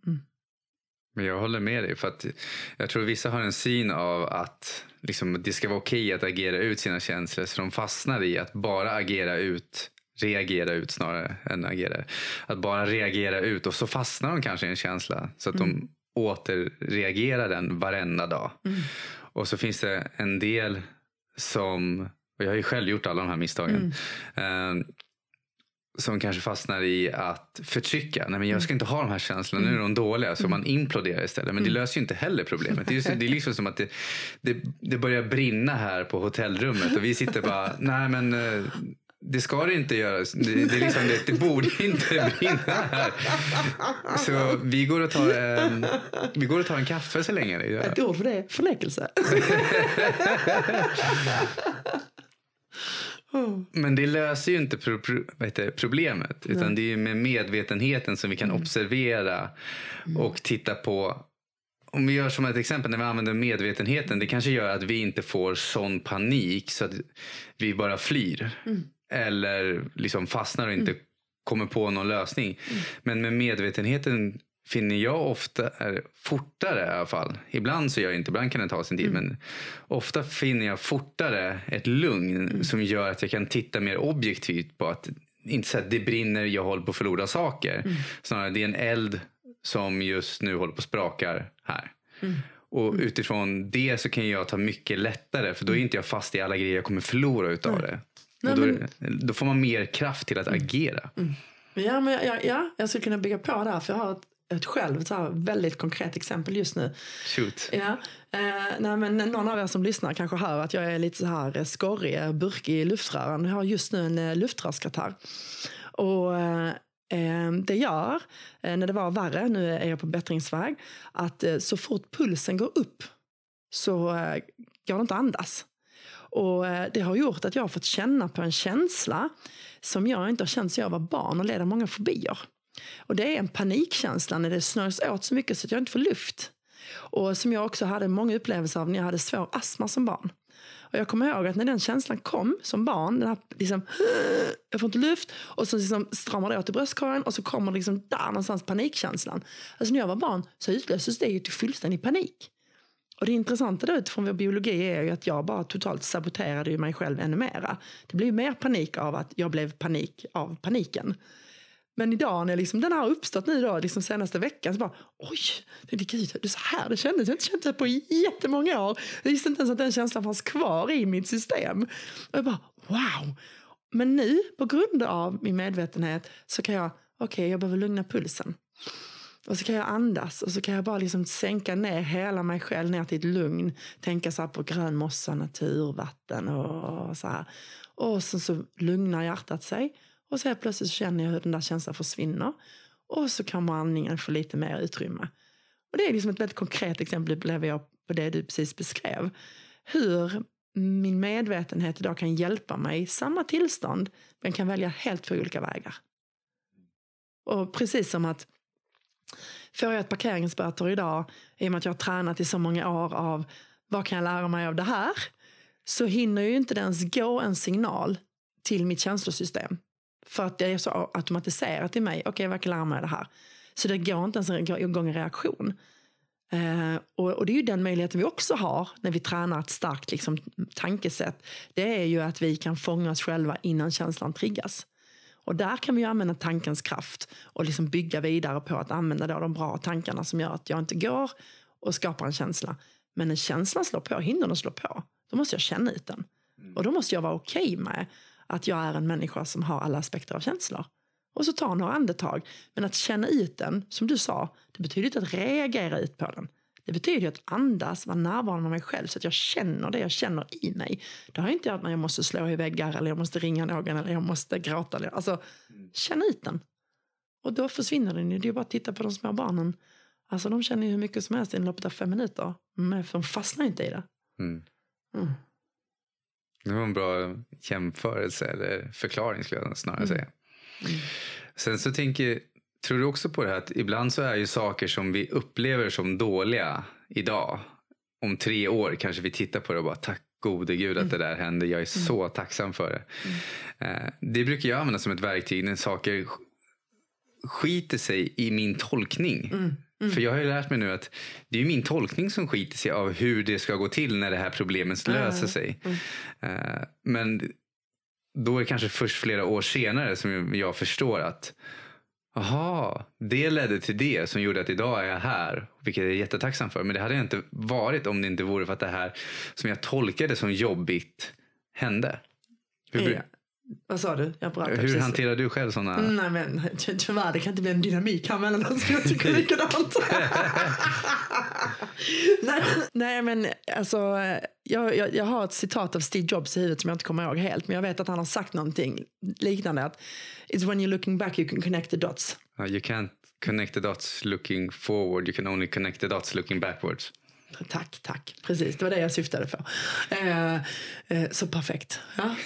Mm. Men jag håller med dig. för att Jag tror vissa har en syn av att liksom, det ska vara okej att agera ut sina känslor. Så de fastnar i att bara agera ut, reagera ut snarare än agera. Att bara reagera ut och så fastnar de kanske i en känsla. Så att mm. de återreagerar den varenda dag. Mm. Och så finns det en del som, och jag har ju själv gjort alla de här misstagen. Mm. Eh, som kanske fastnar i att förtrycka. Nej, men jag ska inte ha de här känslorna, nu är de dåliga. Så man imploderar istället. Men det löser ju inte heller problemet. Det är, det är liksom som att det, det, det, börjar brinna här på hotellrummet och vi sitter bara, nej men eh, det ska det inte göra. Det, det, liksom, det, det borde (laughs) inte brinna här. Så vi går och tar en, vi går och tar en kaffe så länge. Ett ord för det, förnekelse. (laughs) Men det löser ju inte pro, pro, det, problemet. Utan Nej. det är med medvetenheten som vi kan mm. observera mm. och titta på. Om vi gör som ett exempel när vi använder medvetenheten. Det kanske gör att vi inte får sån panik så att vi bara flyr. Mm. Eller liksom fastnar och inte mm. kommer på någon lösning. Mm. Men med medvetenheten finner jag ofta fortare i alla fall. Ibland så gör jag inte, ibland kan det ta sin tid. Mm. Men ofta finner jag fortare ett lugn mm. som gör att jag kan titta mer objektivt på att inte så att det brinner, jag håller på att förlora saker. Mm. Snarare det är en eld som just nu håller på att sprakar här. Mm. Och utifrån det så kan jag ta mycket lättare för då är inte jag fast i alla grejer jag kommer förlora utav det. Nej, då, men... då, får man mer kraft till att mm. agera. Ja, men jag, ja, jag skulle kunna bygga på där för jag har ett ett själv ett väldigt konkret exempel just nu. Shoot. Ja. Eh, nej, men någon av er som lyssnar kanske hör att jag är lite så här skorrig, burkig i luftrören. Jag har just nu en eh, luftrörskatarr. Och eh, eh, det gör, eh, när det var värre, nu är jag på bättringsväg, att eh, så fort pulsen går upp så går det inte att andas. Och eh, det har gjort att jag har fått känna på en känsla som jag inte har känt sedan jag var barn och leder många fobier. Och det är en panikkänsla när det snörs åt så mycket så att jag inte får luft. Och som jag också hade många upplevelser av när jag hade svår astma som barn. Och jag kommer ihåg att när den känslan kom som barn, den här liksom, jag får inte luft och så liksom stramar det åt i bröstkorgen och så kommer liksom där någonstans panikkänslan. Alltså när jag var barn så utlöstes det ju till fullständig panik. Och det intressanta då utifrån vår biologi är ju att jag bara totalt saboterade mig själv ännu mera. Det blev mer panik av att jag blev panik av paniken. Men idag när liksom den har uppstått nu då, liksom senaste veckan så bara oj, tänkte gud, det är så här det kändes. Jag har inte känt det på jättemånga år. Jag visste inte ens att den känslan fanns kvar i mitt system. Och jag bara wow. Men nu på grund av min medvetenhet så kan jag, okej okay, jag behöver lugna pulsen. Och så kan jag andas och så kan jag bara liksom sänka ner hela mig själv ner till ett lugn. Tänka så på grön mossa, natur, vatten och så här. Och så, så lugnar hjärtat sig. Och så plötsligt känner jag hur den där känslan försvinner. Och så kommer andningen få lite mer utrymme. Och det är liksom ett väldigt konkret exempel blev jag på det du precis beskrev. Hur min medvetenhet idag kan hjälpa mig i samma tillstånd men kan välja helt två olika vägar. Och precis som att får jag ett parkeringsböter idag i och med att jag har tränat i så många år av vad kan jag lära mig av det här? Så hinner ju inte ens gå en signal till mitt känslosystem. För att det är så automatiserat i mig. Okej, okay, jag lära mig det här. Så det går inte ens igång en reaktion. Uh, och, och, det är ju den möjligheten vi också har när vi tränar ett starkt liksom, tankesätt. Det är ju att vi kan fånga oss själva innan känslan triggas. Och där kan vi använda tankens kraft och liksom bygga vidare på att använda då de bra tankarna som gör att jag inte går och skapar en känsla. Men när känslan slår på, hinner den slå på, då måste jag känna ut den. Mm. Och då måste jag vara okej okay med att jag är en människa som har alla aspekter av känslor. Och så ta några andetag. Men att känna ut den, som du sa, det betyder inte att reagera ut på den. Det betyder att andas, vara närvarande med mig själv så att jag känner det jag känner i mig. Det har inte jag att jag måste slå i väggar eller jag måste ringa någon eller jag måste gråta. Alltså, känn ut den. Och då försvinner den ju. Det är bara att titta på de små barnen. Alltså de känner ju hur mycket som helst i loppet av fem minuter. Men de fastnar inte i det. Mm. Mm. Det var en bra jämförelse eller förklaring skulle jag snarare säga. Mm. Sen så tänker tror du också på det här att ibland så är ju saker som vi upplever som dåliga idag. Om tre år kanske vi tittar på det och bara tack gode gud att mm. det där hände. Jag är mm. så tacksam för det. Mm. Eh, det brukar jag använda som ett verktyg när saker skiter sig i min tolkning. Mm. Mm. För jag har ju lärt mig nu att det är min tolkning som skiter sig av hur det ska gå till när det här problemet löser sig. Mm. Uh, men då är det kanske först flera år senare som jag förstår att Aha, det ledde till det som gjorde att idag är jag här. Vilket jag är jättetacksam för. Men det hade jag inte varit om det inte vore för att det här som jag tolkade som jobbigt hände. Hur, ja. Vad sa du? Jag Hur precis. hanterar du själv sådana? Nej men tyvärr, det kan inte bli en dynamik här mellan oss för jag tycker (laughs) likadant. (laughs) nej, nej men alltså, jag, jag, jag har ett citat av Steve Jobs i huvudet som jag inte kommer ihåg helt. Men jag vet att han har sagt någonting liknande. Att It's when you're looking back you can connect the dots. You can't connect the dots looking forward, you can only connect the dots looking backwards. Tack, tack. Precis, det var det jag syftade på. Eh, eh, så perfekt. Ja. (laughs)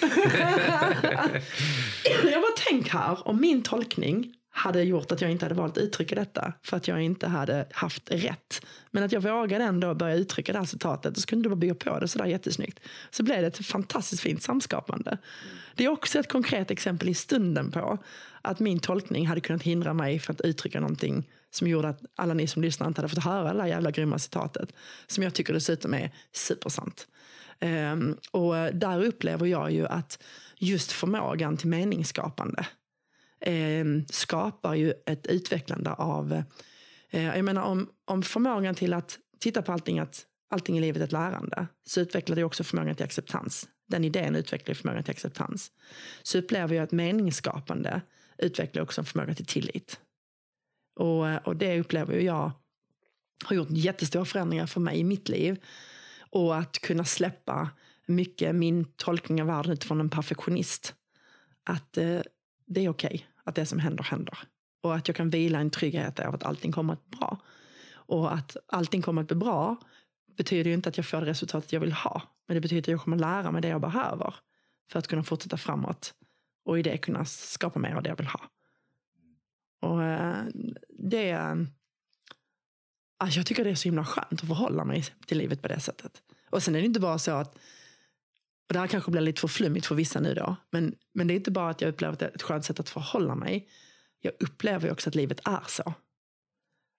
jag bara tänk här, om min tolkning hade gjort att jag inte hade valt att uttrycka detta för att jag inte hade haft rätt. Men att jag vågade ändå börja uttrycka det här citatet och så kunde du bara bygga på det sådär jättesnyggt. Så blev det ett fantastiskt fint samskapande. Det är också ett konkret exempel i stunden på att min tolkning hade kunnat hindra mig från att uttrycka någonting som gjorde att alla ni som lyssnar inte hade fått höra det där jävla grymma citatet. Som jag tycker dessutom är supersant. Um, och där upplever jag ju att just förmågan till meningsskapande um, skapar ju ett utvecklande av... Uh, jag menar om, om förmågan till att titta på allting, att allting i livet är ett lärande, så utvecklar det också förmågan till acceptans. Den idén utvecklar förmågan till acceptans. Så upplever jag att meningsskapande utvecklar också en förmåga till tillit. Och, eh, och det upplever jag har gjort jättestora förändringar för mig i mitt liv. Och att kunna släppa mycket min tolkning av världen utifrån en perfektionist. Att eh, det är okej okay, att det som händer händer. Och att jag kan vila en trygghet av att allting kommer att bli bra. Och att allting kommer att bli bra betyder ju inte att jag får det resultatet jag vill ha. Men det betyder att jag kommer lära mig det jag behöver för att kunna fortsätta framåt och i det kunna skapa mer av det jag vill ha. Och eh, det... Alltså jag tycker det är så himla skönt att förhålla mig till livet på det sättet. Och sen är det inte bara så att och det här kanske blir lite för flummigt för vissa nu då. Men, men det är inte bara att jag upplever att det är ett skönt sätt att förhålla mig. Jag upplever också att livet är så.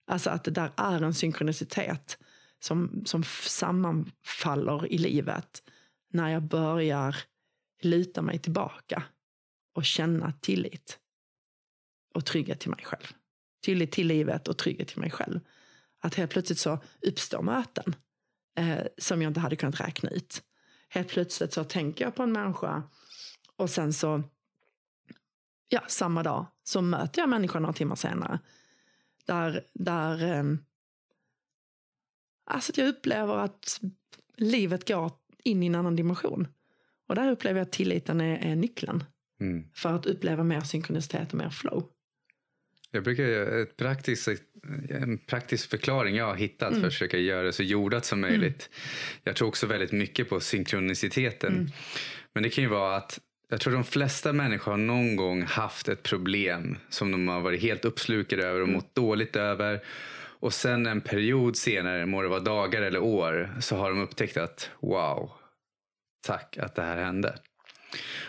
Alltså att det där är en synkronicitet som, som sammanfaller i livet. När jag börjar luta mig tillbaka och känna tillit och trygghet till mig själv. Tillit till livet och trygghet till mig själv. Att helt plötsligt så uppstår möten eh, som jag inte hade kunnat räkna ut. Helt plötsligt så tänker jag på en människa och sen så, ja, samma dag så möter jag människan några timmar senare. Där, där eh, alltså jag upplever att livet går in i en annan dimension. Och där upplever jag att tilliten är, är nyckeln. Mm. För att uppleva mer synkronicitet och mer flow. Jag brukar ett praktiskt, en praktisk förklaring jag har hittat mm. för att försöka göra det så jordat som mm. möjligt. Mm. Jag tror också väldigt mycket på synkroniciteten. Mm. Men det kan ju vara att jag tror de flesta människor har någon gång haft ett problem som de har varit helt uppslukade över och mm. mått dåligt över. Och sen en period senare, må det vara dagar eller år, så har de upptäckt att wow, tack att det här hände.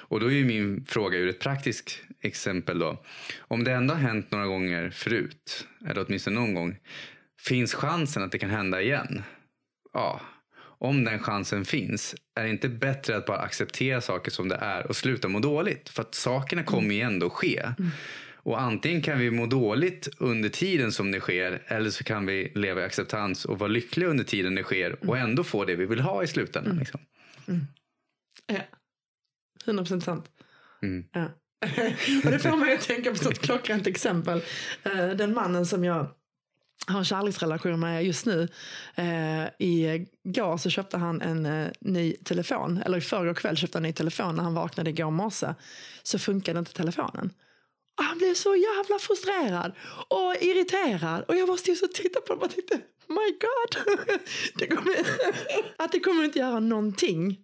Och då är ju min fråga ur ett praktiskt exempel då. Om det ändå har hänt några gånger förut, eller åtminstone någon gång, finns chansen att det kan hända igen? Ja, om den chansen finns, är det inte bättre att bara acceptera saker som det är och sluta må dåligt? För att sakerna kommer ju ändå ske. Mm. Och antingen kan vi må dåligt under tiden som det sker eller så kan vi leva i acceptans och vara lyckliga under tiden det sker och mm. ändå få det vi vill ha i slutändan. Mm. Liksom. Mm. Ja. 100 procent sant. Mm. Ja. (laughs) och det får mig att tänka på ett klockrent exempel. Eh, den mannen som jag har en kärleksrelation med just nu. Eh, igår så köpte han en eh, ny telefon. Eller i förrgår kväll köpte han en ny telefon. När han vaknade igår morse så funkade inte telefonen. Och han blev så jävla frustrerad och irriterad. Och jag bara stod och tittade på honom och tänkte, my god. (laughs) det kommer, (laughs) att det kommer inte göra någonting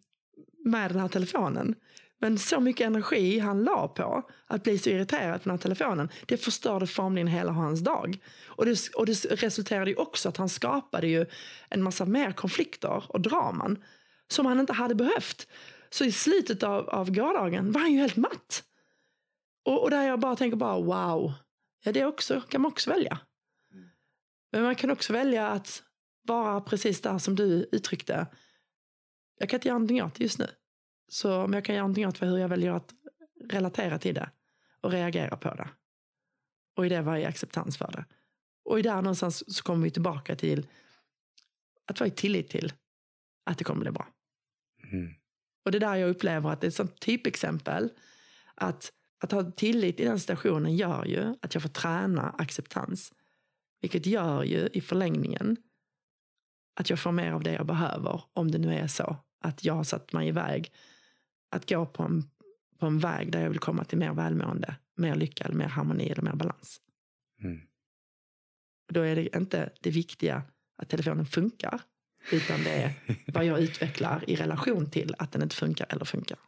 med den här telefonen. Men så mycket energi han la på att bli så irriterad på den här telefonen, det förstörde formligen hela hans dag. Och det, och det resulterade ju också att han skapade ju en massa mer konflikter och draman som han inte hade behövt. Så i slutet av, av gårdagen var han ju helt matt. Och, och där jag bara tänker bara wow, ja det också, kan man också välja. Men man kan också välja att vara precis där som du uttryckte. Jag kan inte göra någonting åt det just nu. Så om jag kan göra någonting åt hur jag väljer att relatera till det och reagera på det. Och i det vara i acceptans för det. Och i där någonstans så kommer vi tillbaka till att vara i tillit till att det kommer bli bra. Mm. Och det är där jag upplever att det är ett sånt typexempel. Att, att ha tillit i den situationen gör ju att jag får träna acceptans. Vilket gör ju i förlängningen att jag får mer av det jag behöver. Om det nu är så att jag har satt mig iväg att gå på en, på en väg där jag vill komma till mer välmående, mer lycka, mer harmoni eller mer balans. Mm. Då är det inte det viktiga att telefonen funkar. Utan det är (laughs) vad jag utvecklar i relation till att den inte funkar eller funkar.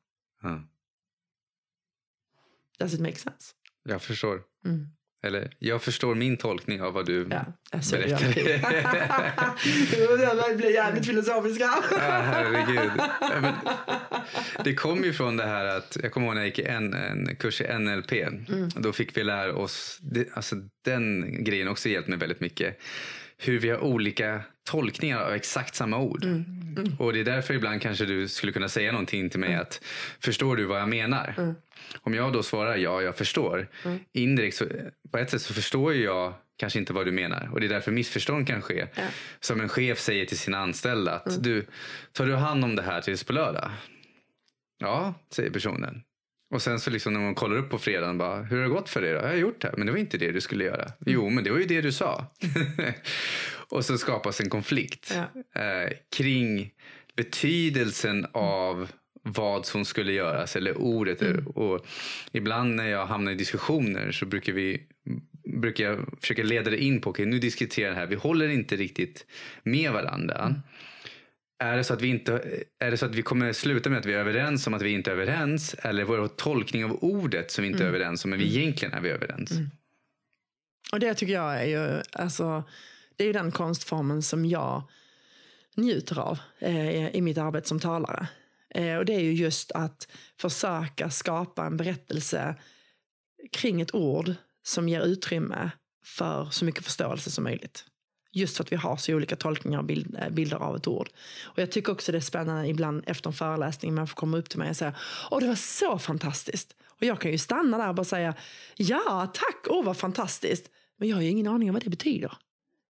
Ja. Does it make sense? Jag förstår. Mm. Eller jag förstår min tolkning av vad du Ja, det berättar. (laughs) Jag blir jävligt filosofiska. Ja, herregud. Men det kom ju från det här att, jag kommer ihåg när jag gick en, en kurs i NLP. Då fick vi lära oss, det, alltså den grejen också hjälpt mig väldigt mycket. Hur vi har olika tolkningar av exakt samma ord. Och det är därför ibland kanske du skulle kunna säga någonting till mig att förstår du vad jag menar? Om jag då svarar ja, jag förstår. Indirekt, så, på ett sätt så förstår jag kanske inte vad du menar. Och det är därför missförstånd kan ske. Ja. Som en chef säger till sina anställda att du, tar du hand om det här tills på lördag? Ja, säger personen. Och sen så liksom när man kollar upp på fredagen bara, hur har det gått för dig då? Jag har gjort det, men det var inte det du skulle göra. Jo, men det var ju det du sa. (laughs) och så skapas en konflikt Ja. eh, kring betydelsen av vad som skulle göras eller ordet. Och ibland när jag hamnar i diskussioner så brukar vi brukar jag försöka leda det in på, okej nu diskuterar det här, vi håller inte riktigt med varandra. Är det, så att vi inte, är det så att vi kommer sluta med att vi är överens om att vi inte är överens? Eller vår tolkning av ordet som vi inte är överens om, men vi egentligen är vi överens? Och det tycker jag är ju, alltså, det är ju den konstformen som jag njuter av eh, i mitt arbete som talare. Eh, och det är ju just att försöka skapa en berättelse kring ett ord som ger utrymme för så mycket förståelse som möjligt. Just för att vi har så olika tolkningar och bild, eh, bilder av ett ord. Och jag tycker också det är spännande ibland efter en föreläsning man får komma upp till mig och säga Åh, det var så fantastiskt. Och jag kan ju stanna där och bara säga Ja, tack, åh vad fantastiskt. Men jag har ju ingen aning om vad det betyder.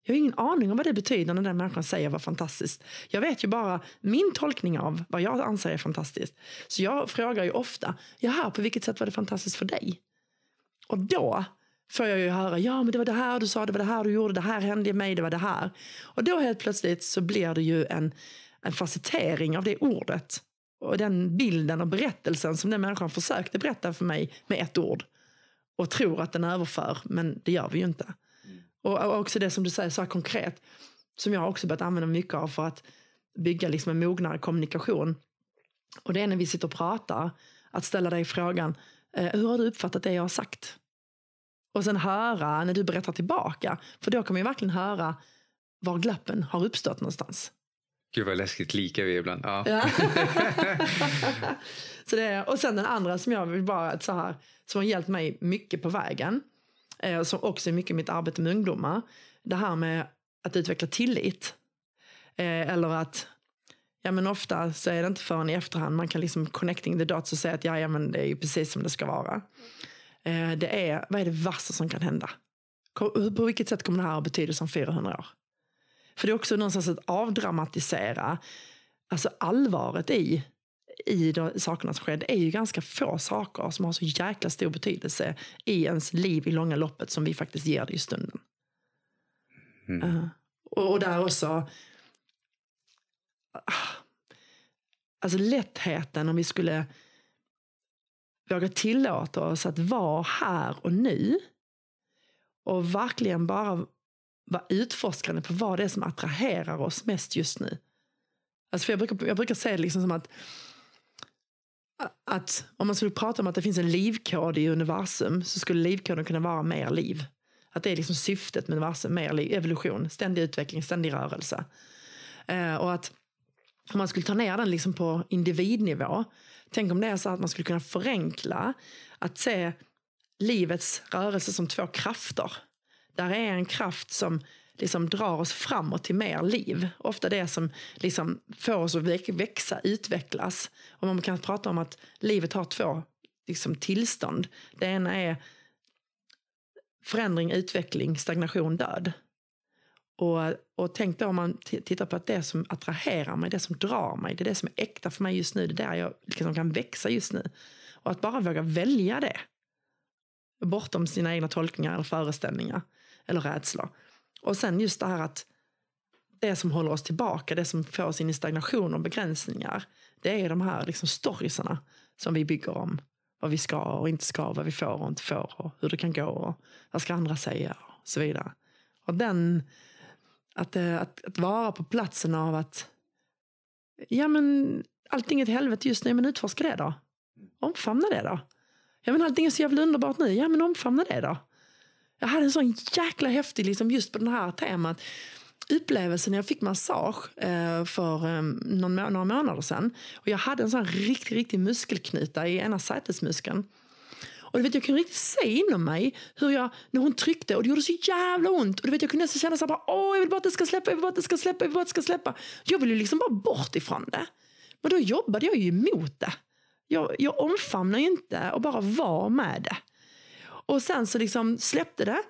Jag har ingen aning om vad det betyder när den människan säger vad fantastiskt. Jag vet ju bara min tolkning av vad jag anser är fantastiskt. Så jag frågar ju ofta, jaha, på vilket sätt var det fantastiskt för dig? Och då får jag ju höra, ja men det var det här du sa, det var det här du gjorde, det här hände mig, det var det här. Och då helt plötsligt så blir det ju en, en facettering av det ordet. Och den bilden och berättelsen som den människan försökte berätta för mig med ett ord. Och tror att den överför, men det gör vi ju inte. Och, också det som du säger så här konkret, som jag har också börjat använda mycket av för att bygga liksom en mognare kommunikation. Och det är när vi sitter och pratar, att ställa dig frågan, eh, hur har du uppfattat det jag har sagt? Och sen höra när du berättar tillbaka, för då kan man ju verkligen höra var glappen har uppstått någonstans. Gud vad läskigt lika vi är ibland. Ja. Ja. (laughs) så det, och sen den andra som jag vill bara så här, som har hjälpt mig mycket på vägen, eh, som också är mycket mitt arbete med ungdomar, det här med att utveckla tillit. Eh, eller att, ja men ofta så är det inte förrän i efterhand man kan liksom connecting the dots och säga att ja, ja men det är ju precis som det ska vara. Eh, det är, vad är det värsta som kan hända? På vilket sätt kommer det här att betydelse om 400 år? För det är också någonstans att avdramatisera alltså allvaret i, i de sakerna som sker. Det är ju ganska få saker som har så jäkla stor betydelse i ens liv i långa loppet som vi faktiskt ger det i stunden. Mm. Uh, och, och där också... ah, Alltså lättheten om vi skulle våga tillåta oss att vara här och nu och verkligen bara vara utforskande på vad det är som attraherar oss mest just nu. Alltså jag, brukar, jag brukar säga det liksom som att, att om man skulle prata om att det finns en livkod i universum så skulle livkoden kunna vara mer liv. Att det är liksom syftet med universum, mer liv, evolution, ständig utveckling, ständig rörelse. Eh, och att om man skulle ta ner den liksom på individnivå, tänk om det är så att man skulle kunna förenkla att se livets rörelse som två krafter. Där är en kraft som liksom drar oss framåt till mer liv. Ofta det som liksom får oss att växa, utvecklas. Och man kan prata om att livet har två liksom, tillstånd. Det ena är förändring, utveckling, stagnation, död. Och, och tänk då om man tittar på att det som attraherar mig, det som drar mig, det är det som är äkta för mig just nu, det är där jag liksom kan växa just nu. Och att bara våga välja det. Bortom sina egna tolkningar eller föreställningar eller rädslor. Och sen just det här att det som håller oss tillbaka, det som får oss in i stagnation och begränsningar, det är de här liksom storiesarna som vi bygger om. Vad vi ska och inte ska, vad vi får och inte får och hur det kan gå och vad ska andra säga och så vidare. Och den, att, eh, att, att vara på platsen av att ja men allting är ett helvete just nu, men utforska det då. Omfamna det då. Ja men allting är så jävla underbart nu, ja men omfamna det då. Jag hade en sån jäkla häftig, liksom just på det här temat, upplevelse när jag fick massage eh, för eh, någon, några månader sedan. Och jag hade en sån riktig, riktig muskelknyta i ena sätesmuskeln. Och du vet, jag kunde riktigt se inom mig hur jag, när hon tryckte och det gjorde så jävla ont. Och du vet, jag kunde nästan känna så här, åh jag vill bara att det ska släppa, jag vill bara att det ska släppa, jag vill bara att det ska släppa. Jag ville liksom bara bort ifrån det. Men då jobbade jag ju emot det. Jag, jag omfamnade ju inte och bara var med det. Och sen så liksom släppte det.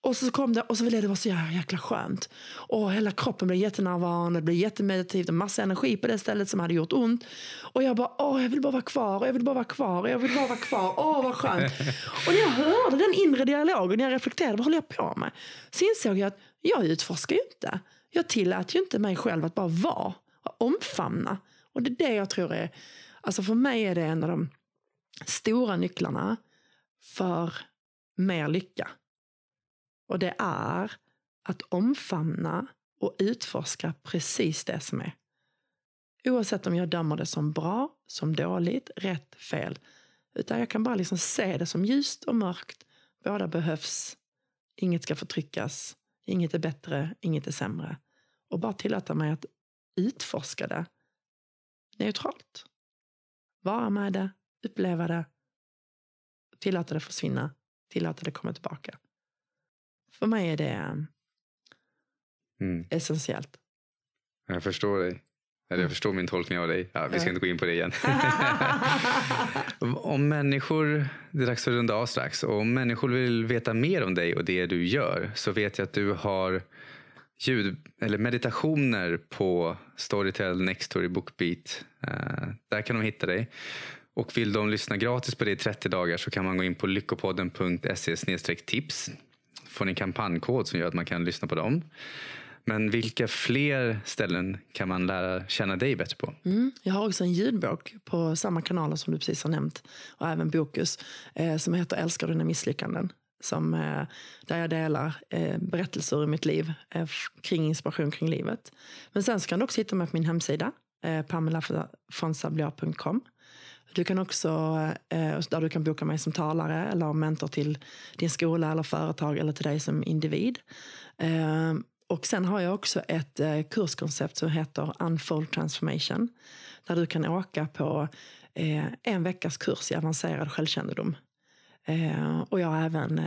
Och så kom det och så ville det vara så jäkla skönt. Och hela kroppen blev jättenärvarande, det blev jättemeditativt och massa energi på det stället som hade gjort ont. Och jag bara, åh jag vill bara vara kvar, jag vill bara vara kvar, jag vill bara vara kvar, åh vad skönt. (laughs) och när jag hörde den inre dialogen, när jag reflekterade, vad håller jag på med? Så insåg jag att jag utforskar ju inte. Jag tillät ju inte mig själv att bara vara, och omfamna. Och det är det jag tror är, alltså för mig är det en av de stora nycklarna för mer lycka. Och det är att omfamna och utforska precis det som är. Oavsett om jag dömer det som bra, som dåligt, rätt, fel. Utan jag kan bara liksom se det som ljust och mörkt. Båda behövs. Inget ska förtryckas. Inget är bättre, inget är sämre. Och bara tillåta mig att utforska det neutralt. Vara med det, uppleva det, tillåta det försvinna tillåta det komma tillbaka. För mig är det mm. essentiellt. Jag förstår dig. Eller jag mm. förstår min tolkning av dig. Ja, vi ska inte gå in på det igen. (laughs) om människor, det är dags att runda av strax. Och om människor vill veta mer om dig och det du gör så vet jag att du har ljud, eller meditationer på Storytel, Nextory, Bookbeat. Uh, där kan de hitta dig. Och vill de lyssna gratis på det i 30 dagar så kan man gå in på lyckopodden.se tips. Får ni en kampanjkod som gör att man kan lyssna på dem. Men vilka fler ställen kan man lära känna dig bättre på? Mm, jag har också en ljudbok på samma kanaler som du precis har nämnt och även Bokus eh, som heter Älskar du dina misslyckanden? Som, eh, där jag delar eh, berättelser ur mitt liv eh, kring inspiration kring livet. Men sen så kan du också hitta mig på min hemsida eh, pamelafonsabliar.com du kan också, eh, där du kan boka mig som talare eller mentor till din skola eller företag eller till dig som individ. Eh, och sen har jag också ett eh, kurskoncept som heter Unfold Transformation. Där du kan åka på en veckas kurs i avancerad självkännedom. Och jag har även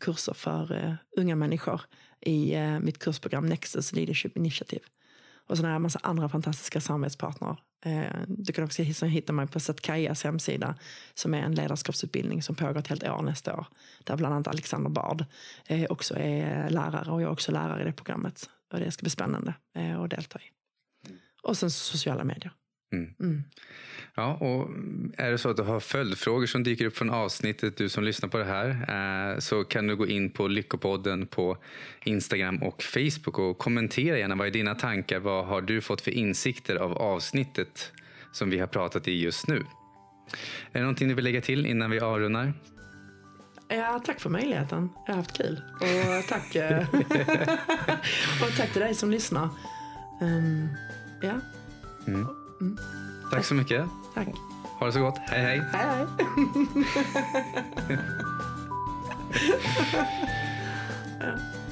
kurser för unga människor i mitt kursprogram Nexus Leadership Initiative. Och sådana har jag massa andra fantastiska samarbetspartner. Eh, du kan också hitta mig på Satkajas hemsida som är en ledarskapsutbildning som pågår ett helt år nästa år. Där bland annat Alexander Bard eh, också är lärare och jag är också lärare i det programmet. Och det ska bli spännande eh, att delta i. Och sen sociala medier. Mm. Mm. Ja, och är det så att du har följdfrågor som dyker upp från avsnittet, du som lyssnar på det här, eh, så kan du gå in på Lyckopodden på Instagram och Facebook och kommentera gärna. Vad är dina tankar? Vad har du fått för insikter av avsnittet som vi har pratat i just nu? Är det någonting du vill lägga till innan vi avrundar? Ja, tack för möjligheten. Jag har haft kul. Och tack, eh, (laughs) (laughs) och tack till dig som lyssnar. Um, ja. Mm. Mm. Tack så mycket. Tack. Ha det så gott. Hej hej. Hej hej. (laughs)